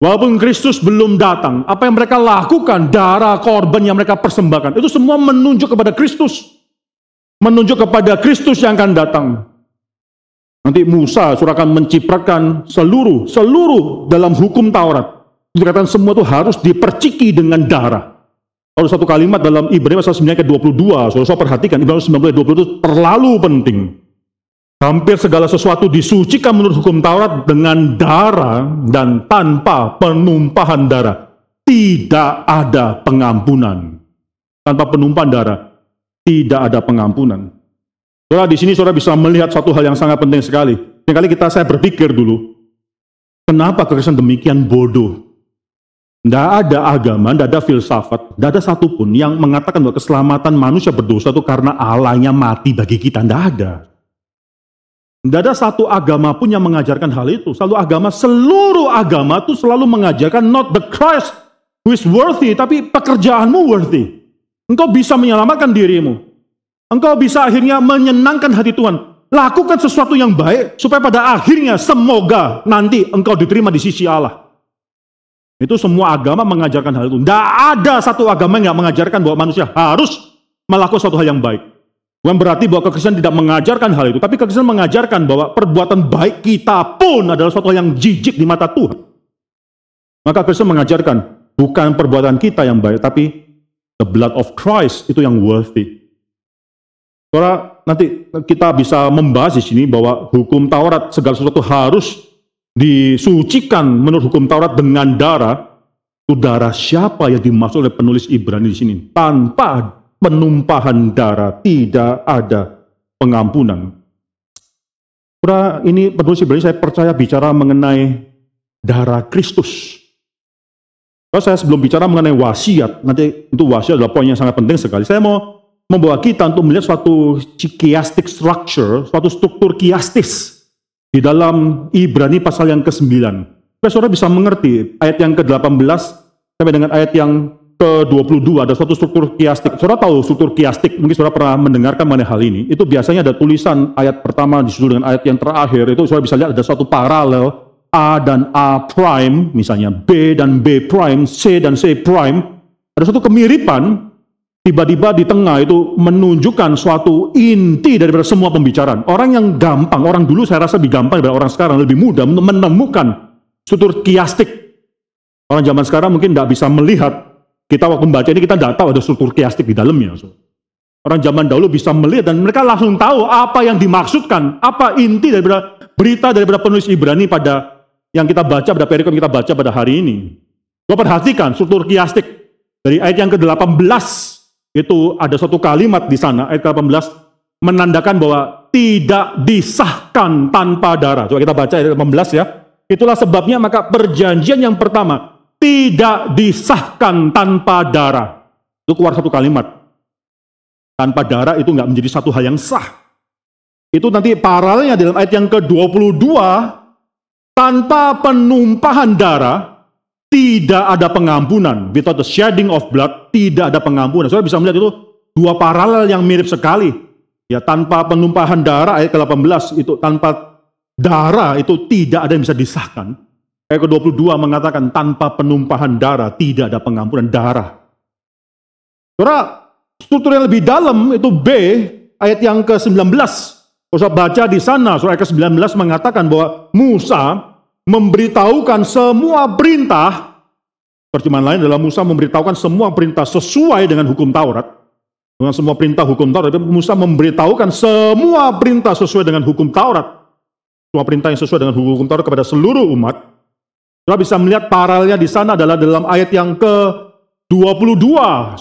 Walaupun Kristus belum datang, apa yang mereka lakukan, darah korban yang mereka persembahkan, itu semua menunjuk kepada Kristus. Menunjuk kepada Kristus yang akan datang. Nanti Musa sudah akan menciprakan seluruh, seluruh dalam hukum Taurat. Dikatakan semua itu harus diperciki dengan darah. Kalau satu kalimat dalam Ibrani pasal 9 ke 22, saudara perhatikan, Ibrani 9 20 itu terlalu penting. Hampir segala sesuatu disucikan menurut hukum Taurat dengan darah dan tanpa penumpahan darah. Tidak ada pengampunan. Tanpa penumpahan darah, tidak ada pengampunan. Saudara, di sini saudara bisa melihat satu hal yang sangat penting sekali. Yang kali kita saya berpikir dulu, kenapa kekristenan demikian bodoh? Tidak ada agama, tidak ada filsafat, tidak ada satupun yang mengatakan bahwa keselamatan manusia berdosa itu karena Allahnya mati bagi kita. Tidak ada. Tidak ada satu agama pun yang mengajarkan hal itu. Selalu agama, seluruh agama itu selalu mengajarkan not the Christ who is worthy, tapi pekerjaanmu worthy. Engkau bisa menyelamatkan dirimu. Engkau bisa akhirnya menyenangkan hati Tuhan. Lakukan sesuatu yang baik supaya pada akhirnya semoga nanti engkau diterima di sisi Allah. Itu semua agama mengajarkan hal itu. Tidak ada satu agama yang nggak mengajarkan bahwa manusia harus melakukan suatu hal yang baik. Bukan berarti bahwa kekristenan tidak mengajarkan hal itu, tapi kekristenan mengajarkan bahwa perbuatan baik kita pun adalah suatu hal yang jijik di mata Tuhan. Maka Kristen mengajarkan bukan perbuatan kita yang baik, tapi the blood of Christ itu yang worthy. Saudara, nanti kita bisa membahas di sini bahwa hukum Taurat segala sesuatu harus disucikan menurut hukum Taurat dengan darah. Itu darah siapa yang dimaksud oleh penulis Ibrani di sini? Tanpa penumpahan darah tidak ada pengampunan. Saudara, ini penulis Ibrani saya percaya bicara mengenai darah Kristus. Kalau saya sebelum bicara mengenai wasiat, nanti itu wasiat adalah poin yang sangat penting sekali. Saya mau membawa kita untuk melihat suatu chiastic structure, suatu struktur kiastis di dalam Ibrani pasal yang ke-9. Supaya saudara bisa mengerti ayat yang ke-18 sampai dengan ayat yang ke-22 ada suatu struktur kiastik. Saudara tahu struktur kiastik, mungkin saudara pernah mendengarkan mengenai hal ini. Itu biasanya ada tulisan ayat pertama disusul dengan ayat yang terakhir. Itu saudara bisa lihat ada suatu paralel A dan A prime, misalnya B dan B prime, C dan C prime. Ada suatu kemiripan, tiba-tiba di tengah itu menunjukkan suatu inti daripada semua pembicaraan. Orang yang gampang, orang dulu saya rasa lebih gampang daripada orang sekarang, lebih mudah menemukan struktur kiastik. Orang zaman sekarang mungkin tidak bisa melihat kita waktu membaca ini kita tidak tahu ada struktur kiastik di dalamnya. Orang zaman dahulu bisa melihat dan mereka langsung tahu apa yang dimaksudkan, apa inti daripada berita daripada penulis Ibrani pada yang kita baca pada perikop kita baca pada hari ini. Coba perhatikan struktur kiastik dari ayat yang ke-18 itu ada satu kalimat di sana ayat ke-18 menandakan bahwa tidak disahkan tanpa darah. Coba kita baca ayat 18 ya. Itulah sebabnya maka perjanjian yang pertama tidak disahkan tanpa darah. Itu keluar satu kalimat. Tanpa darah itu nggak menjadi satu hal yang sah. Itu nanti paralelnya dalam ayat yang ke-22, tanpa penumpahan darah, tidak ada pengampunan. Without the shedding of blood, tidak ada pengampunan. Saudara bisa melihat itu dua paralel yang mirip sekali. Ya, tanpa penumpahan darah ayat ke-18 itu tanpa darah itu tidak ada yang bisa disahkan. Ayat ke-22 mengatakan tanpa penumpahan darah tidak ada pengampunan darah. Saudara, struktur yang lebih dalam itu B ayat yang ke-19. Usah baca di sana, surah ayat ke-19 mengatakan bahwa Musa memberitahukan semua perintah, terjemahan lain adalah Musa memberitahukan semua perintah sesuai dengan hukum Taurat. Dengan semua perintah hukum Taurat, Musa memberitahukan semua perintah sesuai dengan hukum Taurat. Semua perintah yang sesuai dengan hukum Taurat kepada seluruh umat. Saudara bisa melihat paralelnya di sana adalah dalam ayat yang ke-22,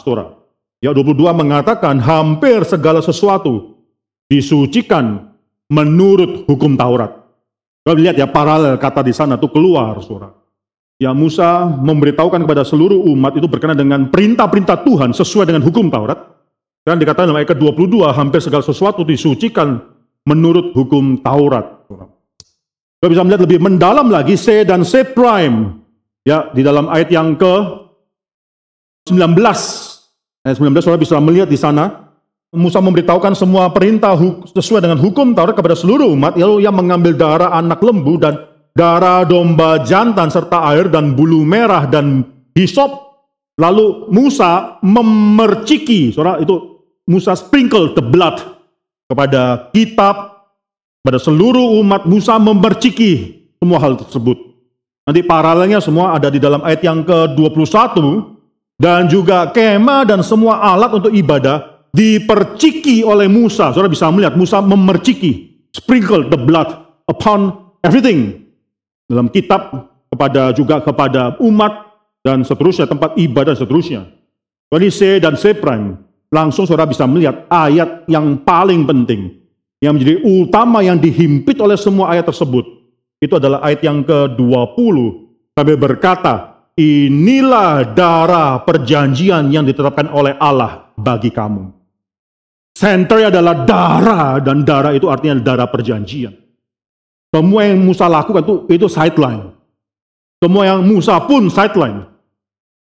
Saudara. Ya 22 mengatakan hampir segala sesuatu disucikan menurut hukum Taurat. Saudara lihat ya paralel kata di sana itu keluar, Saudara. Ya Musa memberitahukan kepada seluruh umat itu berkenaan dengan perintah-perintah Tuhan sesuai dengan hukum Taurat. Dan dikatakan dalam ayat ke-22 hampir segala sesuatu disucikan menurut hukum Taurat. Kita bisa melihat lebih mendalam lagi C dan C prime. Ya, di dalam ayat yang ke 19. Ayat 19 saudara bisa melihat di sana. Musa memberitahukan semua perintah sesuai dengan hukum Taurat kepada seluruh umat. Lalu ia mengambil darah anak lembu dan darah domba jantan serta air dan bulu merah dan hisop. Lalu Musa memerciki, saudara itu Musa sprinkle the blood kepada kitab pada seluruh umat Musa memerciki semua hal tersebut. Nanti paralelnya semua ada di dalam ayat yang ke-21 dan juga kema dan semua alat untuk ibadah diperciki oleh Musa. Saudara bisa melihat Musa memerciki, sprinkle the blood upon everything. Dalam kitab kepada juga kepada umat dan seterusnya tempat ibadah dan seterusnya. Jadi C dan C prime langsung saudara bisa melihat ayat yang paling penting yang menjadi utama yang dihimpit oleh semua ayat tersebut itu adalah ayat yang ke-20 sampai berkata inilah darah perjanjian yang ditetapkan oleh Allah bagi kamu senternya adalah darah dan darah itu artinya darah perjanjian semua yang Musa lakukan itu itu sideline semua yang Musa pun sideline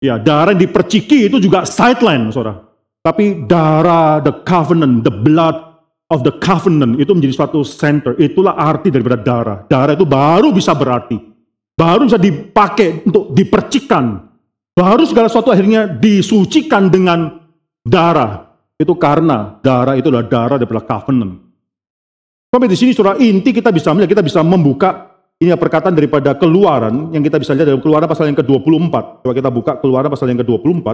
ya darah yang diperciki itu juga sideline saudara tapi darah the covenant the blood of the covenant itu menjadi suatu center. Itulah arti daripada darah. Darah itu baru bisa berarti. baru bisa dipakai untuk dipercikan, baru segala sesuatu akhirnya disucikan dengan darah. Itu karena darah itu adalah darah daripada covenant. Sampai di sini surah inti kita bisa melihat, kita bisa membuka ini perkataan daripada keluaran yang kita bisa lihat dalam keluaran pasal yang ke-24. Coba kita buka keluaran pasal yang ke-24.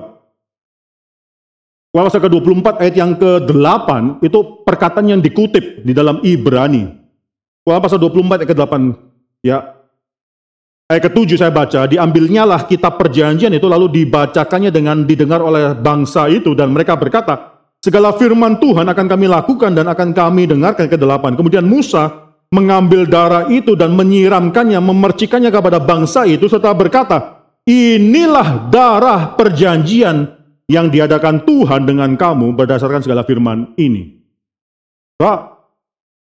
Keluaran pasal ke-24 ayat yang ke-8 itu perkataan yang dikutip di dalam Ibrani. Keluaran pasal 24 ayat ke-8 ya ayat ke-7 saya baca, diambilnya lah kitab perjanjian itu lalu dibacakannya dengan didengar oleh bangsa itu dan mereka berkata, segala firman Tuhan akan kami lakukan dan akan kami dengarkan ke-8. Kemudian Musa mengambil darah itu dan menyiramkannya, memercikannya kepada bangsa itu serta berkata, inilah darah perjanjian yang diadakan Tuhan dengan kamu berdasarkan segala firman ini. Pak,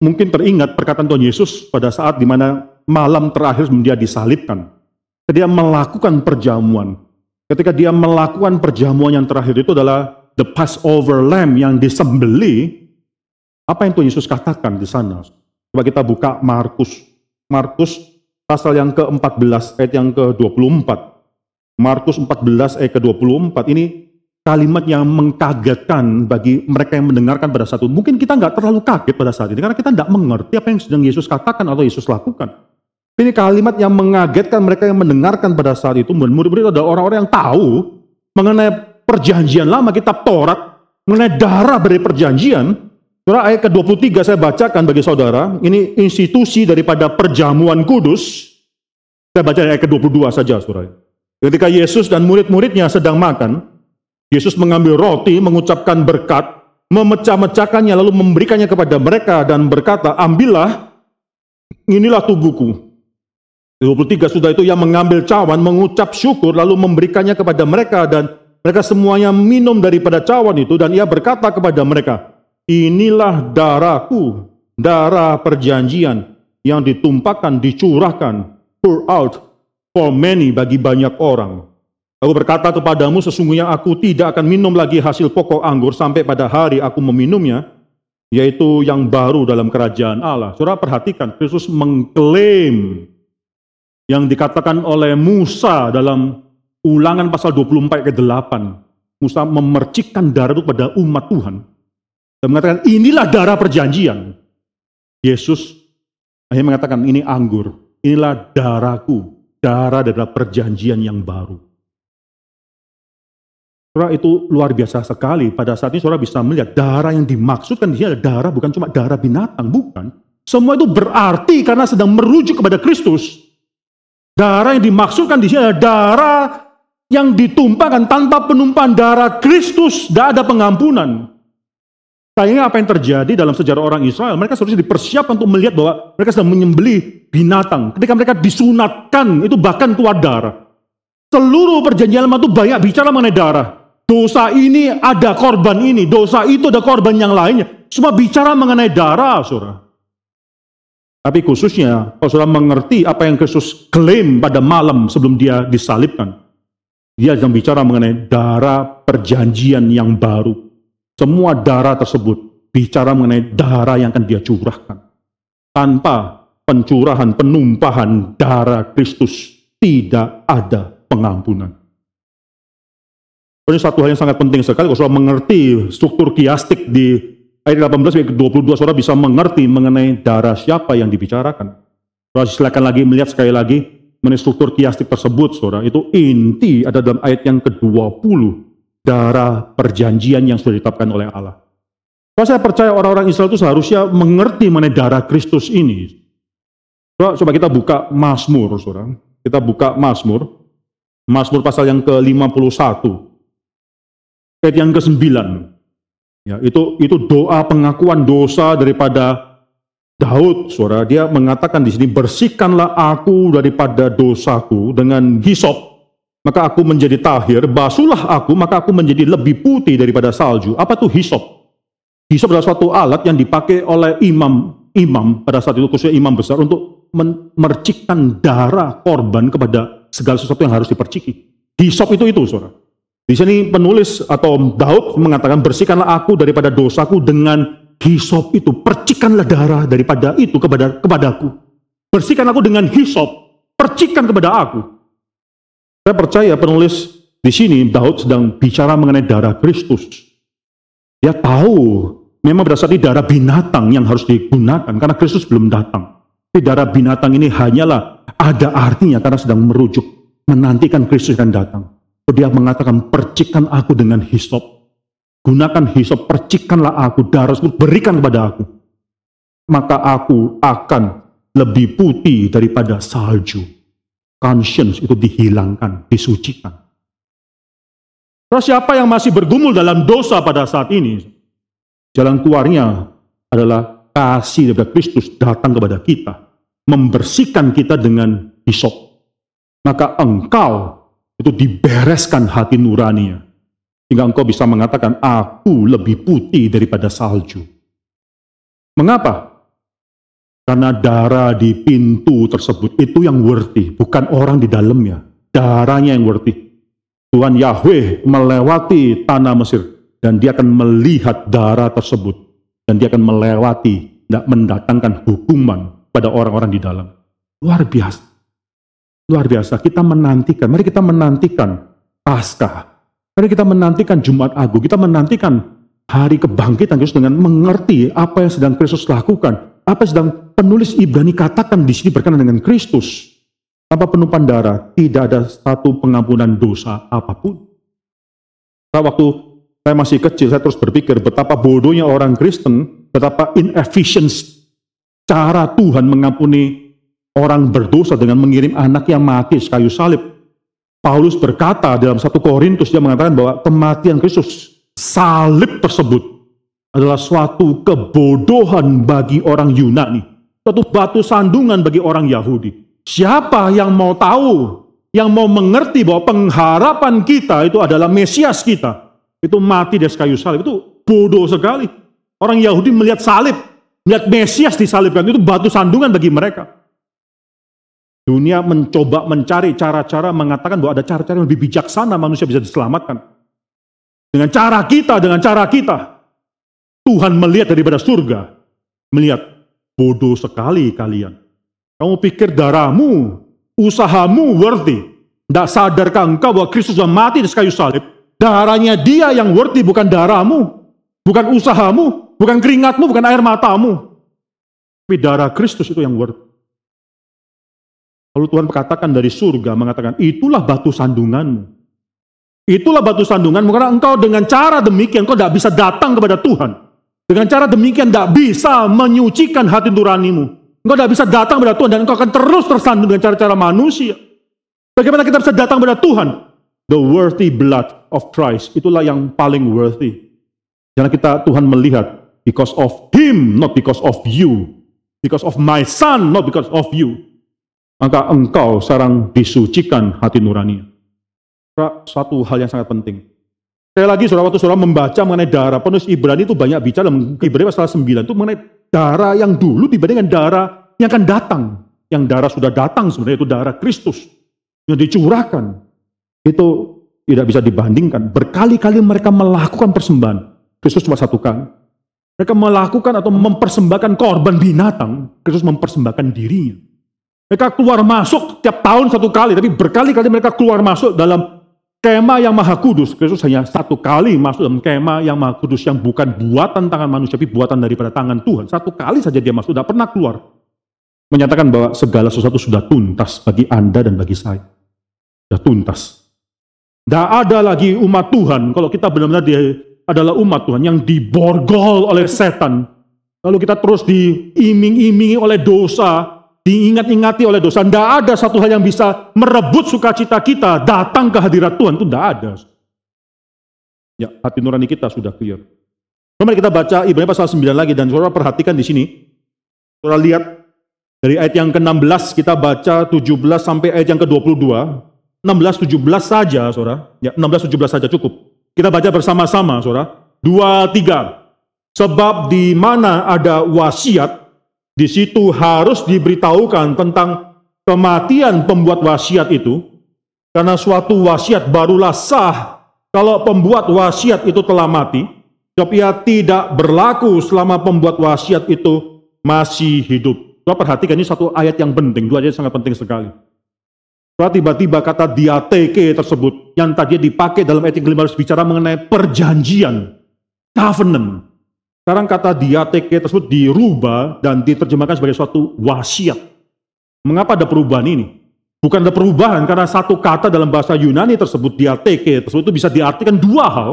mungkin teringat perkataan Tuhan Yesus pada saat di mana malam terakhir dia disalibkan. Dia melakukan perjamuan. Ketika dia melakukan perjamuan yang terakhir itu adalah the Passover lamb yang disembeli. Apa yang Tuhan Yesus katakan di sana? Coba kita buka Markus. Markus pasal yang ke-14 ayat yang ke-24. Markus 14 ayat ke-24 ini kalimat yang mengkagetkan bagi mereka yang mendengarkan pada saat itu. Mungkin kita nggak terlalu kaget pada saat ini karena kita tidak mengerti apa yang sedang Yesus katakan atau Yesus lakukan. Ini kalimat yang mengagetkan mereka yang mendengarkan pada saat itu. Murid-murid adalah orang-orang yang tahu mengenai perjanjian lama kitab Taurat, mengenai darah dari perjanjian, Surah ayat ke-23 saya bacakan bagi saudara, ini institusi daripada perjamuan kudus. Saya baca ayat ke-22 saja, saudara. Ketika Yesus dan murid-muridnya sedang makan, Yesus mengambil roti, mengucapkan berkat, memecah-mecahkannya, lalu memberikannya kepada mereka dan berkata, ambillah, inilah tubuhku. 23 sudah itu yang mengambil cawan, mengucap syukur, lalu memberikannya kepada mereka dan mereka semuanya minum daripada cawan itu dan ia berkata kepada mereka, inilah darahku, darah perjanjian yang ditumpahkan, dicurahkan, pour out for many bagi banyak orang. Aku berkata kepadamu, sesungguhnya aku tidak akan minum lagi hasil pokok anggur sampai pada hari aku meminumnya, yaitu yang baru dalam kerajaan Allah. Saudara perhatikan, Kristus mengklaim yang dikatakan oleh Musa dalam ulangan pasal 24 ke 8. Musa memercikkan darah itu pada umat Tuhan dan mengatakan inilah darah perjanjian. Yesus akhirnya mengatakan ini anggur, inilah darahku, darah adalah perjanjian yang baru. Saudara itu luar biasa sekali. Pada saat ini saudara bisa melihat darah yang dimaksudkan di sini adalah darah bukan cuma darah binatang, bukan. Semua itu berarti karena sedang merujuk kepada Kristus. Darah yang dimaksudkan di sini adalah darah yang ditumpahkan tanpa penumpahan darah Kristus, tidak ada pengampunan. Sayangnya apa yang terjadi dalam sejarah orang Israel, mereka seharusnya dipersiapkan untuk melihat bahwa mereka sedang menyembeli binatang. Ketika mereka disunatkan, itu bahkan keluar darah. Seluruh perjanjian lama itu banyak bicara mengenai darah. Dosa ini ada korban ini, dosa itu ada korban yang lainnya. Semua bicara mengenai darah, saudara. Tapi khususnya, kalau saudara mengerti apa yang Kristus klaim pada malam sebelum dia disalibkan, dia sedang bicara mengenai darah perjanjian yang baru semua darah tersebut bicara mengenai darah yang akan dia curahkan. Tanpa pencurahan, penumpahan darah Kristus, tidak ada pengampunan. Ini satu hal yang sangat penting sekali, kalau saudara mengerti struktur kiastik di ayat 18 sampai 22, saudara bisa mengerti mengenai darah siapa yang dibicarakan. Saudara silakan lagi melihat sekali lagi mengenai struktur kiastik tersebut, saudara. Itu inti ada dalam ayat yang ke-20 darah perjanjian yang sudah ditetapkan oleh Allah. Kalau saya percaya orang-orang Israel itu seharusnya mengerti mengenai darah Kristus ini. Coba, coba kita buka Mazmur, saudara. Kita buka Mazmur. Mazmur pasal yang ke-51. Ayat yang ke-9. Ya, itu itu doa pengakuan dosa daripada Daud, saudara. Dia mengatakan di sini, bersihkanlah aku daripada dosaku dengan hisop maka aku menjadi tahir, basuhlah aku, maka aku menjadi lebih putih daripada salju. Apa tuh hisop? Hisop adalah suatu alat yang dipakai oleh imam imam pada saat itu khususnya imam besar untuk memercikkan darah korban kepada segala sesuatu yang harus diperciki. Hisop itu itu, saudara. Di sini penulis atau Daud mengatakan bersihkanlah aku daripada dosaku dengan hisop itu, percikanlah darah daripada itu kepada kepadaku. Bersihkan aku dengan hisop percikan kepada aku. Saya percaya penulis di sini Daud sedang bicara mengenai darah Kristus. Dia tahu memang saat ini darah binatang yang harus digunakan karena Kristus belum datang. Tapi darah binatang ini hanyalah ada artinya karena sedang merujuk menantikan Kristus yang datang. Dia mengatakan percikan aku dengan hisop. Gunakan hisop, percikanlah aku, darah tersebut berikan kepada aku. Maka aku akan lebih putih daripada salju. Conscience itu dihilangkan, disucikan. Terus siapa yang masih bergumul dalam dosa pada saat ini? Jalan keluarnya adalah kasih daripada Kristus datang kepada kita. Membersihkan kita dengan hisop. Maka engkau itu dibereskan hati nuraninya. Sehingga engkau bisa mengatakan, aku lebih putih daripada salju. Mengapa? Karena darah di pintu tersebut itu yang worthy, bukan orang di dalamnya. Darahnya yang worthy. Tuhan Yahweh melewati tanah Mesir dan dia akan melihat darah tersebut dan dia akan melewati tidak mendatangkan hukuman pada orang-orang di dalam. Luar biasa. Luar biasa. Kita menantikan. Mari kita menantikan Paskah. Mari kita menantikan Jumat Agung. Kita menantikan hari kebangkitan Kristus dengan mengerti apa yang sedang Kristus lakukan. Apa yang sedang penulis Ibrani katakan di sini berkenaan dengan Kristus. Tanpa penumpahan darah, tidak ada satu pengampunan dosa apa pun. Nah, waktu saya masih kecil, saya terus berpikir betapa bodohnya orang Kristen, betapa inefficient cara Tuhan mengampuni orang berdosa dengan mengirim anak yang mati kayu salib. Paulus berkata dalam satu Korintus, dia mengatakan bahwa kematian Kristus, salib tersebut adalah suatu kebodohan bagi orang Yunani. Suatu batu sandungan bagi orang Yahudi. Siapa yang mau tahu, yang mau mengerti bahwa pengharapan kita itu adalah Mesias kita, itu mati di kayu salib, itu bodoh sekali. Orang Yahudi melihat salib, melihat Mesias disalibkan, itu batu sandungan bagi mereka. Dunia mencoba mencari cara-cara mengatakan bahwa ada cara-cara yang lebih bijaksana manusia bisa diselamatkan. Dengan cara kita, dengan cara kita. Tuhan melihat daripada surga. Melihat, bodoh sekali kalian. Kamu pikir darahmu, usahamu worthy. Tidak sadarkah engkau bahwa Kristus sudah mati di kayu salib? Darahnya dia yang worthy, bukan darahmu. Bukan usahamu, bukan keringatmu, bukan air matamu. Tapi darah Kristus itu yang worthy. Lalu Tuhan katakan dari surga, mengatakan, itulah batu sandunganmu. Itulah batu sandunganmu, karena engkau dengan cara demikian, engkau tidak bisa datang kepada Tuhan. Dengan cara demikian tidak bisa menyucikan hati nuranimu. Engkau tidak bisa datang kepada Tuhan dan engkau akan terus tersandung dengan cara-cara manusia. Bagaimana kita bisa datang kepada Tuhan? The worthy blood of Christ. Itulah yang paling worthy. Jangan kita Tuhan melihat because of him, not because of you. Because of my son, not because of you. Maka engkau sekarang disucikan hati nurani. Suatu hal yang sangat penting. Sekali lagi saudara waktu saudara membaca mengenai darah, penulis Ibrani itu banyak bicara Ibrani pasal 9 itu mengenai darah yang dulu dibandingkan darah yang akan datang. Yang darah sudah datang sebenarnya itu darah Kristus yang dicurahkan. Itu tidak bisa dibandingkan. Berkali-kali mereka melakukan persembahan. Kristus cuma satu. Mereka melakukan atau mempersembahkan korban binatang. Kristus mempersembahkan dirinya. Mereka keluar masuk tiap tahun satu kali, tapi berkali-kali mereka keluar masuk dalam Kema yang maha kudus, Kristus hanya satu kali masuk dalam kema yang maha kudus yang bukan buatan tangan manusia, tapi buatan daripada tangan Tuhan. Satu kali saja dia masuk, tidak pernah keluar. Menyatakan bahwa segala sesuatu sudah tuntas bagi Anda dan bagi saya. Sudah tuntas. Tidak ada lagi umat Tuhan, kalau kita benar-benar dia adalah umat Tuhan yang diborgol oleh setan. Lalu kita terus diiming-imingi oleh dosa, diingat-ingati oleh dosa. Tidak ada satu hal yang bisa merebut sukacita kita datang ke hadirat Tuhan. Itu tidak ada. Ya, hati nurani kita sudah clear. Mari kita baca Ibrani pasal 9 lagi dan saudara perhatikan di sini. Saudara lihat dari ayat yang ke-16 kita baca 17 sampai ayat yang ke-22. 16 17 saja, Saudara. Ya, 16 17 saja cukup. Kita baca bersama-sama, Saudara. 2 3. Sebab di mana ada wasiat di situ harus diberitahukan tentang kematian pembuat wasiat itu, karena suatu wasiat barulah sah kalau pembuat wasiat itu telah mati, sebab ia tidak berlaku selama pembuat wasiat itu masih hidup. Coba perhatikan ini satu ayat yang penting, dua ayat sangat penting sekali. Kalau tiba-tiba kata diateke tersebut yang tadi dipakai dalam etik 15 bicara mengenai perjanjian, covenant. Sekarang kata diateke tersebut dirubah dan diterjemahkan sebagai suatu wasiat. Mengapa ada perubahan ini? Bukan ada perubahan karena satu kata dalam bahasa Yunani tersebut diateke tersebut itu bisa diartikan dua hal.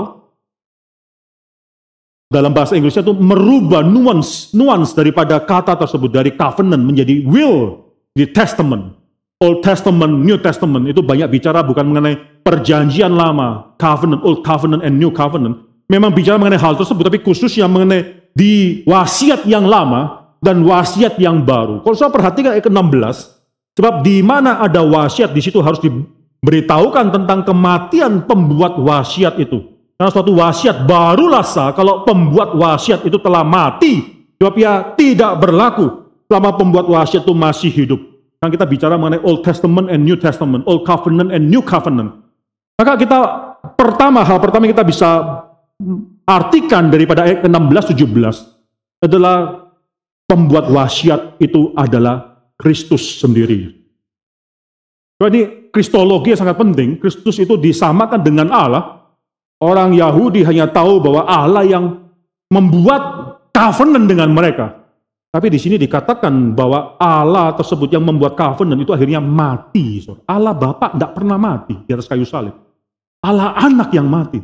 Dalam bahasa Inggrisnya itu merubah nuans nuans daripada kata tersebut dari covenant menjadi will di testament. Old Testament, New Testament itu banyak bicara bukan mengenai perjanjian lama, covenant, Old Covenant and New Covenant. Memang bicara mengenai hal tersebut, tapi khusus yang mengenai di wasiat yang lama dan wasiat yang baru. Kalau saya perhatikan ayat ke-16, sebab di mana ada wasiat, di situ harus diberitahukan tentang kematian pembuat wasiat itu. Karena suatu wasiat barulah sah kalau pembuat wasiat itu telah mati. Sebab ia tidak berlaku selama pembuat wasiat itu masih hidup. Kan kita bicara mengenai Old Testament and New Testament, Old Covenant and New Covenant. Maka kita pertama hal pertama kita bisa artikan daripada ayat ke-16 17 adalah pembuat wasiat itu adalah Kristus sendiri. Jadi kristologi yang sangat penting, Kristus itu disamakan dengan Allah. Orang Yahudi hanya tahu bahwa Allah yang membuat covenant dengan mereka. Tapi di sini dikatakan bahwa Allah tersebut yang membuat covenant itu akhirnya mati. Allah Bapak tidak pernah mati di atas kayu salib. Allah anak yang mati.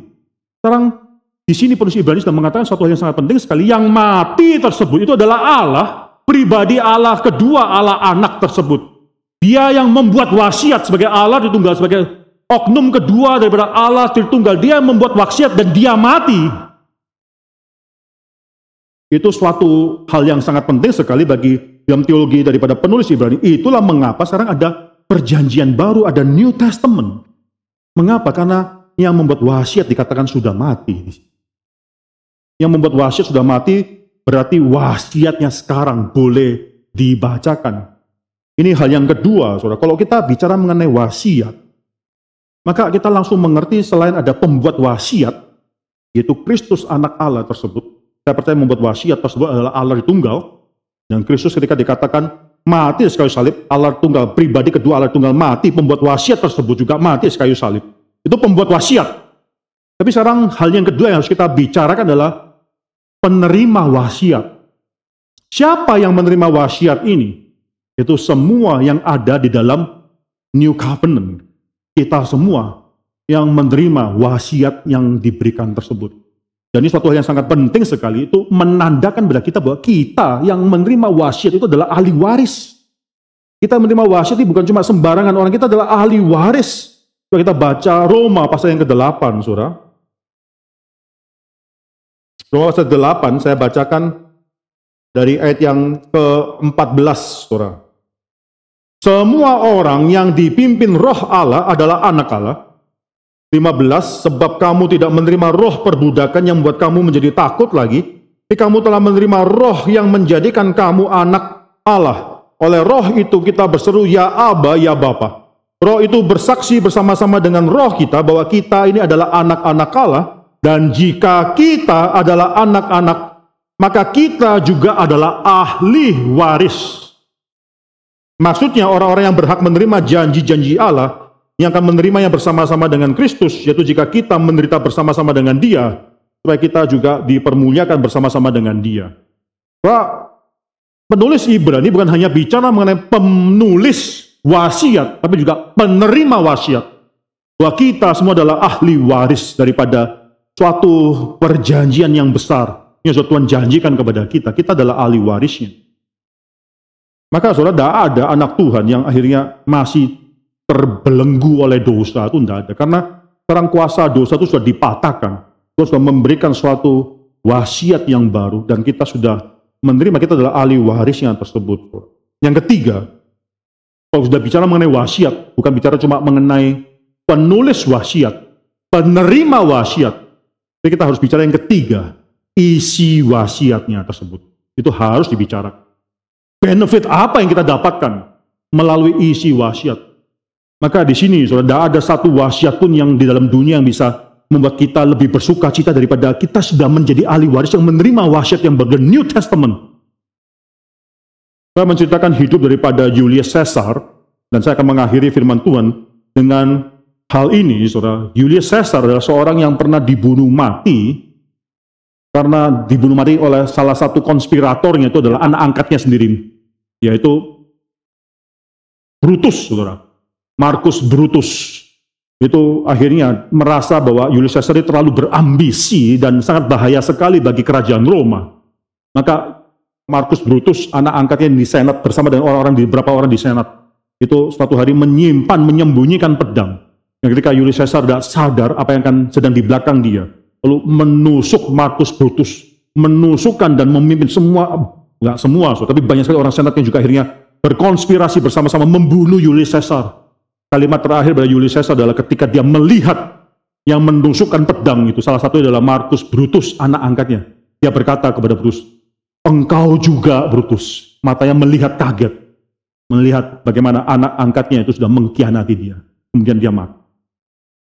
Sekarang di sini penulis Ibrani sudah mengatakan satu hal yang sangat penting sekali. Yang mati tersebut itu adalah Allah, pribadi Allah kedua Allah anak tersebut. Dia yang membuat wasiat sebagai Allah ditunggal sebagai oknum kedua daripada Allah Tritunggal. Dia yang membuat wasiat dan dia mati. Itu suatu hal yang sangat penting sekali bagi dalam teologi daripada penulis Ibrani. Itulah mengapa sekarang ada perjanjian baru, ada New Testament. Mengapa? Karena yang membuat wasiat dikatakan sudah mati. Yang membuat wasiat sudah mati berarti wasiatnya sekarang boleh dibacakan. Ini hal yang kedua, saudara. Kalau kita bicara mengenai wasiat, maka kita langsung mengerti selain ada pembuat wasiat, yaitu Kristus anak Allah tersebut, saya percaya membuat wasiat tersebut adalah Allah tunggal. Dan Kristus ketika dikatakan mati sekali salib, Allah tunggal pribadi kedua Allah tunggal mati, pembuat wasiat tersebut juga mati sekali salib. Itu pembuat wasiat. Tapi sekarang hal yang kedua yang harus kita bicarakan adalah penerima wasiat. Siapa yang menerima wasiat ini? Itu semua yang ada di dalam New Covenant. Kita semua yang menerima wasiat yang diberikan tersebut. Dan ini suatu hal yang sangat penting sekali itu menandakan pada kita bahwa kita yang menerima wasiat itu adalah ahli waris. Kita menerima wasiat ini bukan cuma sembarangan orang, kita adalah ahli waris. Kita baca Roma pasal yang ke-8, Saudara. Roma pasal 8 saya bacakan dari ayat yang ke-14, Saudara. Semua orang yang dipimpin roh Allah adalah anak Allah. 15, sebab kamu tidak menerima roh perbudakan yang membuat kamu menjadi takut lagi, tapi kamu telah menerima roh yang menjadikan kamu anak Allah. Oleh roh itu kita berseru, ya Aba, ya Bapa. Roh itu bersaksi bersama-sama dengan roh kita bahwa kita ini adalah anak-anak Allah, dan jika kita adalah anak-anak, maka kita juga adalah ahli waris. Maksudnya orang-orang yang berhak menerima janji-janji Allah yang akan menerimanya bersama-sama dengan Kristus, yaitu jika kita menderita bersama-sama dengan Dia, supaya kita juga dipermuliakan bersama-sama dengan Dia. Pak, penulis Ibrani bukan hanya bicara mengenai penulis wasiat, tapi juga penerima wasiat. Bahwa kita semua adalah ahli waris daripada suatu perjanjian yang besar yang Tuhan janjikan kepada kita. Kita adalah ahli warisnya. Maka saudara, tidak ada anak Tuhan yang akhirnya masih terbelenggu oleh dosa itu tidak ada. Karena sekarang kuasa dosa itu sudah dipatahkan. Tuhan sudah memberikan suatu wasiat yang baru dan kita sudah menerima kita adalah ahli warisnya tersebut. Yang ketiga, kalau sudah bicara mengenai wasiat, bukan bicara cuma mengenai penulis wasiat, penerima wasiat. Tapi kita harus bicara yang ketiga, isi wasiatnya tersebut. Itu harus dibicarakan. Benefit apa yang kita dapatkan melalui isi wasiat? Maka di sini saudara, tidak ada satu wasiat pun yang di dalam dunia yang bisa membuat kita lebih bersuka cita daripada kita sudah menjadi ahli waris yang menerima wasiat yang ber New Testament. Saya menceritakan hidup daripada Julius Caesar. Dan saya akan mengakhiri firman Tuhan dengan hal ini, saudara. Julius Caesar adalah seorang yang pernah dibunuh mati karena dibunuh mati oleh salah satu konspiratornya itu adalah anak angkatnya sendiri, yaitu Brutus, saudara. Marcus Brutus itu akhirnya merasa bahwa Julius Caesar itu terlalu berambisi dan sangat bahaya sekali bagi kerajaan Roma. Maka Marcus Brutus, anak angkatnya di Senat bersama dengan orang-orang di beberapa orang di Senat, itu suatu hari menyimpan, menyembunyikan pedang. Ketika Julius Caesar tidak sadar apa yang akan sedang di belakang dia, lalu menusuk Marcus Brutus, menusukkan dan memimpin semua, nggak semua, so, tapi banyak sekali orang senat yang juga akhirnya berkonspirasi bersama-sama membunuh Julius Caesar. Kalimat terakhir pada Julius Caesar adalah ketika dia melihat yang menusukkan pedang itu, salah satu adalah Marcus Brutus, anak angkatnya. Dia berkata kepada Brutus, engkau juga Brutus. Matanya melihat kaget melihat bagaimana anak angkatnya itu sudah mengkhianati dia. Kemudian dia mati.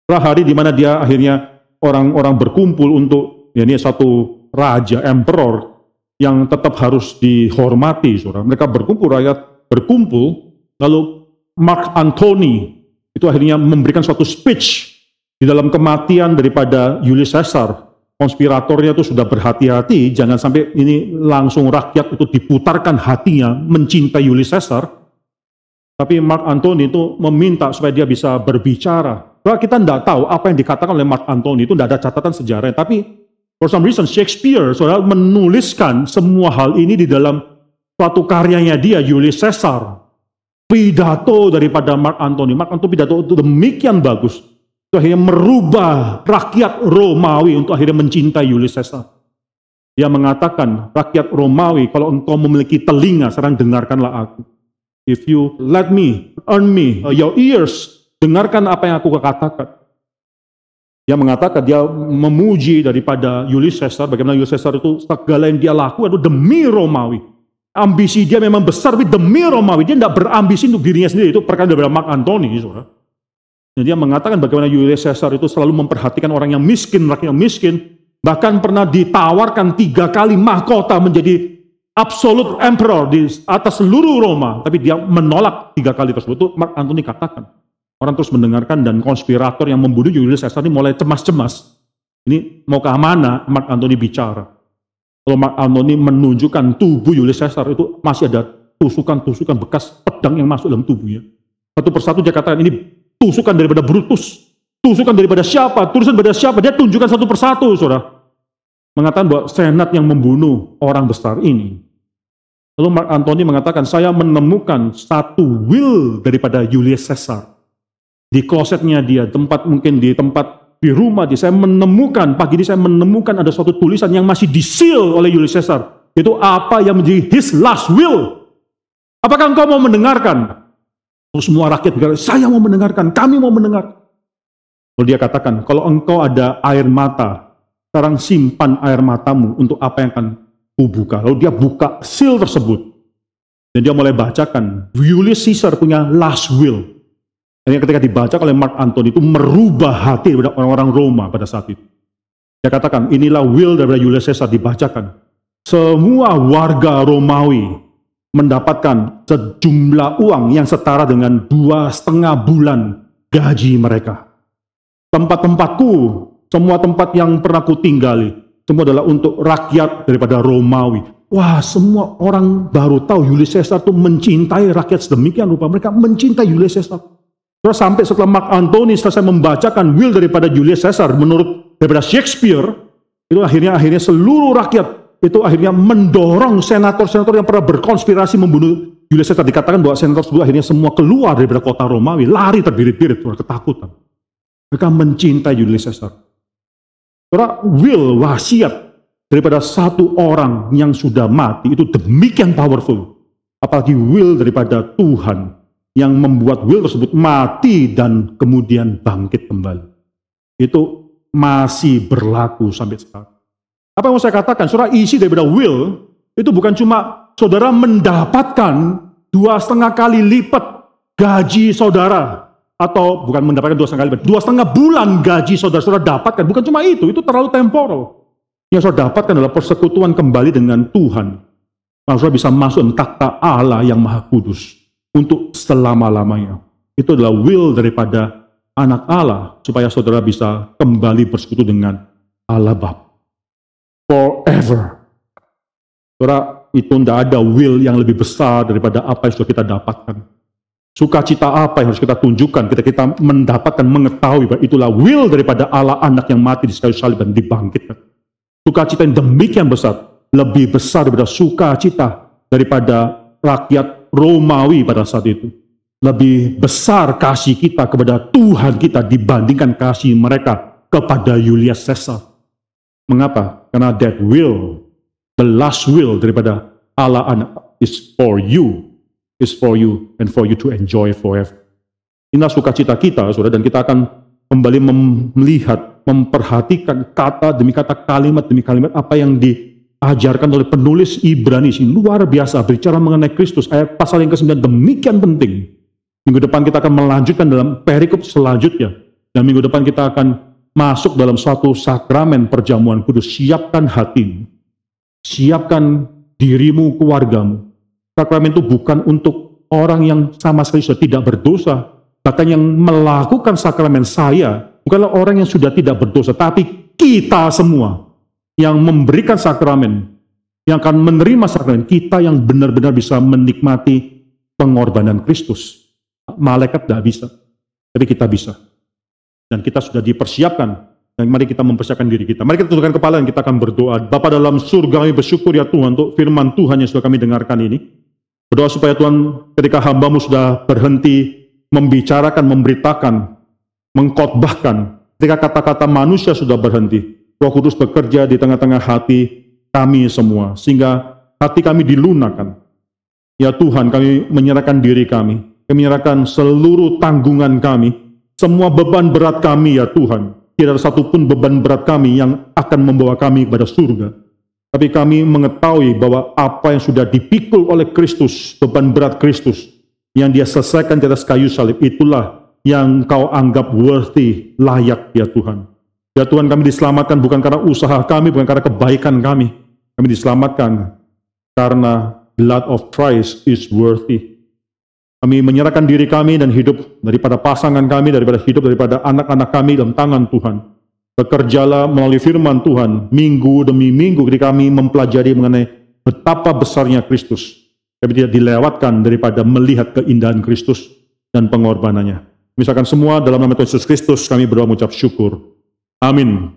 Setelah hari di mana dia akhirnya orang-orang berkumpul untuk, ya ini satu raja, emperor, yang tetap harus dihormati, saudara. Mereka berkumpul, rakyat berkumpul, lalu Mark Antony itu akhirnya memberikan suatu speech di dalam kematian daripada Julius Caesar. Konspiratornya itu sudah berhati-hati, jangan sampai ini langsung rakyat itu diputarkan hatinya mencintai Julius Caesar, tapi Mark Antony itu meminta supaya dia bisa berbicara. Kita tidak tahu apa yang dikatakan oleh Mark Antony itu tidak ada catatan sejarah. Tapi for some reason Shakespeare saudara menuliskan semua hal ini di dalam suatu karyanya dia, Julius Caesar. Pidato daripada Mark Antony. Mark Antony pidato itu demikian bagus. Itu akhirnya merubah rakyat Romawi untuk akhirnya mencintai Julius Caesar. Dia mengatakan, rakyat Romawi, kalau engkau memiliki telinga, sekarang dengarkanlah aku. If you let me, earn me, uh, your ears, dengarkan apa yang aku katakan. Dia mengatakan, dia memuji daripada Julius Caesar, bagaimana Julius Caesar itu segala yang dia lakukan itu demi Romawi. Ambisi dia memang besar, tapi demi Romawi. Dia tidak berambisi untuk dirinya sendiri. Itu perkara dari Mark Antony. Saudara. Dan dia mengatakan bagaimana Julius Caesar itu selalu memperhatikan orang yang miskin, rakyat yang miskin. Bahkan pernah ditawarkan tiga kali mahkota menjadi absolute emperor di atas seluruh Roma, tapi dia menolak tiga kali tersebut. Itu Mark Antony katakan. Orang terus mendengarkan dan konspirator yang membunuh Julius Caesar ini mulai cemas-cemas. Ini mau ke mana Mark Antony bicara. Kalau Mark Antony menunjukkan tubuh Julius Caesar itu masih ada tusukan-tusukan bekas pedang yang masuk dalam tubuhnya. Satu persatu dia katakan ini tusukan daripada Brutus. Tusukan daripada siapa? Tusukan daripada siapa? Dia tunjukkan satu persatu, saudara. Mengatakan bahwa senat yang membunuh orang besar ini Lalu Mark Antony mengatakan, saya menemukan satu will daripada Julius Caesar. Di klosetnya dia, tempat mungkin di tempat di rumah dia, saya menemukan, pagi ini saya menemukan ada suatu tulisan yang masih disil oleh Julius Caesar. Itu apa yang menjadi his last will. Apakah engkau mau mendengarkan? Lalu semua rakyat berkata, saya mau mendengarkan, kami mau mendengar. Lalu dia katakan, kalau engkau ada air mata, sekarang simpan air matamu untuk apa yang akan buka. Lalu dia buka seal tersebut. Dan dia mulai bacakan, Julius Caesar punya last will. Dan ketika dibaca oleh Mark Antony itu merubah hati daripada orang-orang Roma pada saat itu. Dia katakan, inilah will daripada Julius Caesar dibacakan. Semua warga Romawi mendapatkan sejumlah uang yang setara dengan dua setengah bulan gaji mereka. Tempat-tempatku, semua tempat yang pernah ku tinggali, semua adalah untuk rakyat daripada Romawi. Wah, semua orang baru tahu Julius Caesar itu mencintai rakyat sedemikian rupa. Mereka mencintai Julius Caesar. Terus sampai setelah Mark Antony selesai membacakan will daripada Julius Caesar menurut daripada Shakespeare, itu akhirnya akhirnya seluruh rakyat itu akhirnya mendorong senator-senator yang pernah berkonspirasi membunuh Julius Caesar. Dikatakan bahwa senator tersebut akhirnya semua keluar daripada kota Romawi, lari terbirit-birit, ketakutan. Mereka mencintai Julius Caesar. Saudara, will, wasiat daripada satu orang yang sudah mati itu demikian powerful. Apalagi will daripada Tuhan yang membuat will tersebut mati dan kemudian bangkit kembali. Itu masih berlaku sampai sekarang. Apa yang mau saya katakan? Saudara, isi daripada will itu bukan cuma saudara mendapatkan dua setengah kali lipat gaji saudara atau bukan mendapatkan dua setengah kali, dua setengah bulan gaji saudara-saudara dapatkan. Bukan cuma itu, itu terlalu temporal. Yang saudara dapatkan adalah persekutuan kembali dengan Tuhan. Maka saudara bisa masuk takhta Allah yang maha kudus. Untuk selama-lamanya. Itu adalah will daripada anak Allah supaya saudara bisa kembali bersekutu dengan Allah Bapa. Forever. Saudara, itu tidak ada will yang lebih besar daripada apa yang sudah kita dapatkan. Sukacita apa yang harus kita tunjukkan ketika kita mendapatkan, mengetahui bahwa itulah will daripada Allah anak yang mati di kayu salib dan dibangkitkan. Sukacita yang demikian besar, lebih besar daripada sukacita daripada rakyat Romawi pada saat itu. Lebih besar kasih kita kepada Tuhan kita dibandingkan kasih mereka kepada Julius Caesar. Mengapa? Karena that will, the last will daripada Allah anak is for you is for you and for you to enjoy forever. Inilah sukacita kita, saudara, dan kita akan kembali melihat, memperhatikan kata demi kata, kalimat demi kalimat apa yang diajarkan oleh penulis Ibrani ini luar biasa bicara mengenai Kristus. Ayat pasal yang ke-9 demikian penting. Minggu depan kita akan melanjutkan dalam perikop selanjutnya. Dan minggu depan kita akan masuk dalam suatu sakramen perjamuan kudus. Siapkan hatimu. Siapkan dirimu, keluargamu Sakramen itu bukan untuk orang yang sama sekali sudah tidak berdosa. Bahkan yang melakukan sakramen saya bukanlah orang yang sudah tidak berdosa, tapi kita semua yang memberikan sakramen, yang akan menerima sakramen, kita yang benar-benar bisa menikmati pengorbanan Kristus. Malaikat tidak bisa, tapi kita bisa. Dan kita sudah dipersiapkan dan mari kita mempersiapkan diri kita. Mari kita tundukkan kepala dan kita akan berdoa. Bapak dalam surga kami bersyukur ya Tuhan untuk firman Tuhan yang sudah kami dengarkan ini. Berdoa supaya Tuhan ketika hambamu sudah berhenti membicarakan, memberitakan, mengkotbahkan, ketika kata-kata manusia sudah berhenti, Roh Kudus bekerja di tengah-tengah hati kami semua, sehingga hati kami dilunakkan. Ya Tuhan, kami menyerahkan diri kami, kami menyerahkan seluruh tanggungan kami, semua beban berat kami ya Tuhan. Tidak ada satupun beban berat kami yang akan membawa kami kepada surga. Tapi kami mengetahui bahwa apa yang sudah dipikul oleh Kristus, beban berat Kristus, yang dia selesaikan di atas kayu salib, itulah yang kau anggap worthy, layak ya Tuhan. Ya Tuhan kami diselamatkan bukan karena usaha kami, bukan karena kebaikan kami. Kami diselamatkan karena blood of Christ is worthy. Kami menyerahkan diri kami dan hidup daripada pasangan kami, daripada hidup daripada anak-anak kami dalam tangan Tuhan. Bekerjalah melalui firman Tuhan minggu demi minggu ketika kami mempelajari mengenai betapa besarnya Kristus. Kami tidak dilewatkan daripada melihat keindahan Kristus dan pengorbanannya. Misalkan semua dalam nama Yesus Kristus kami berdoa mengucap syukur. Amin.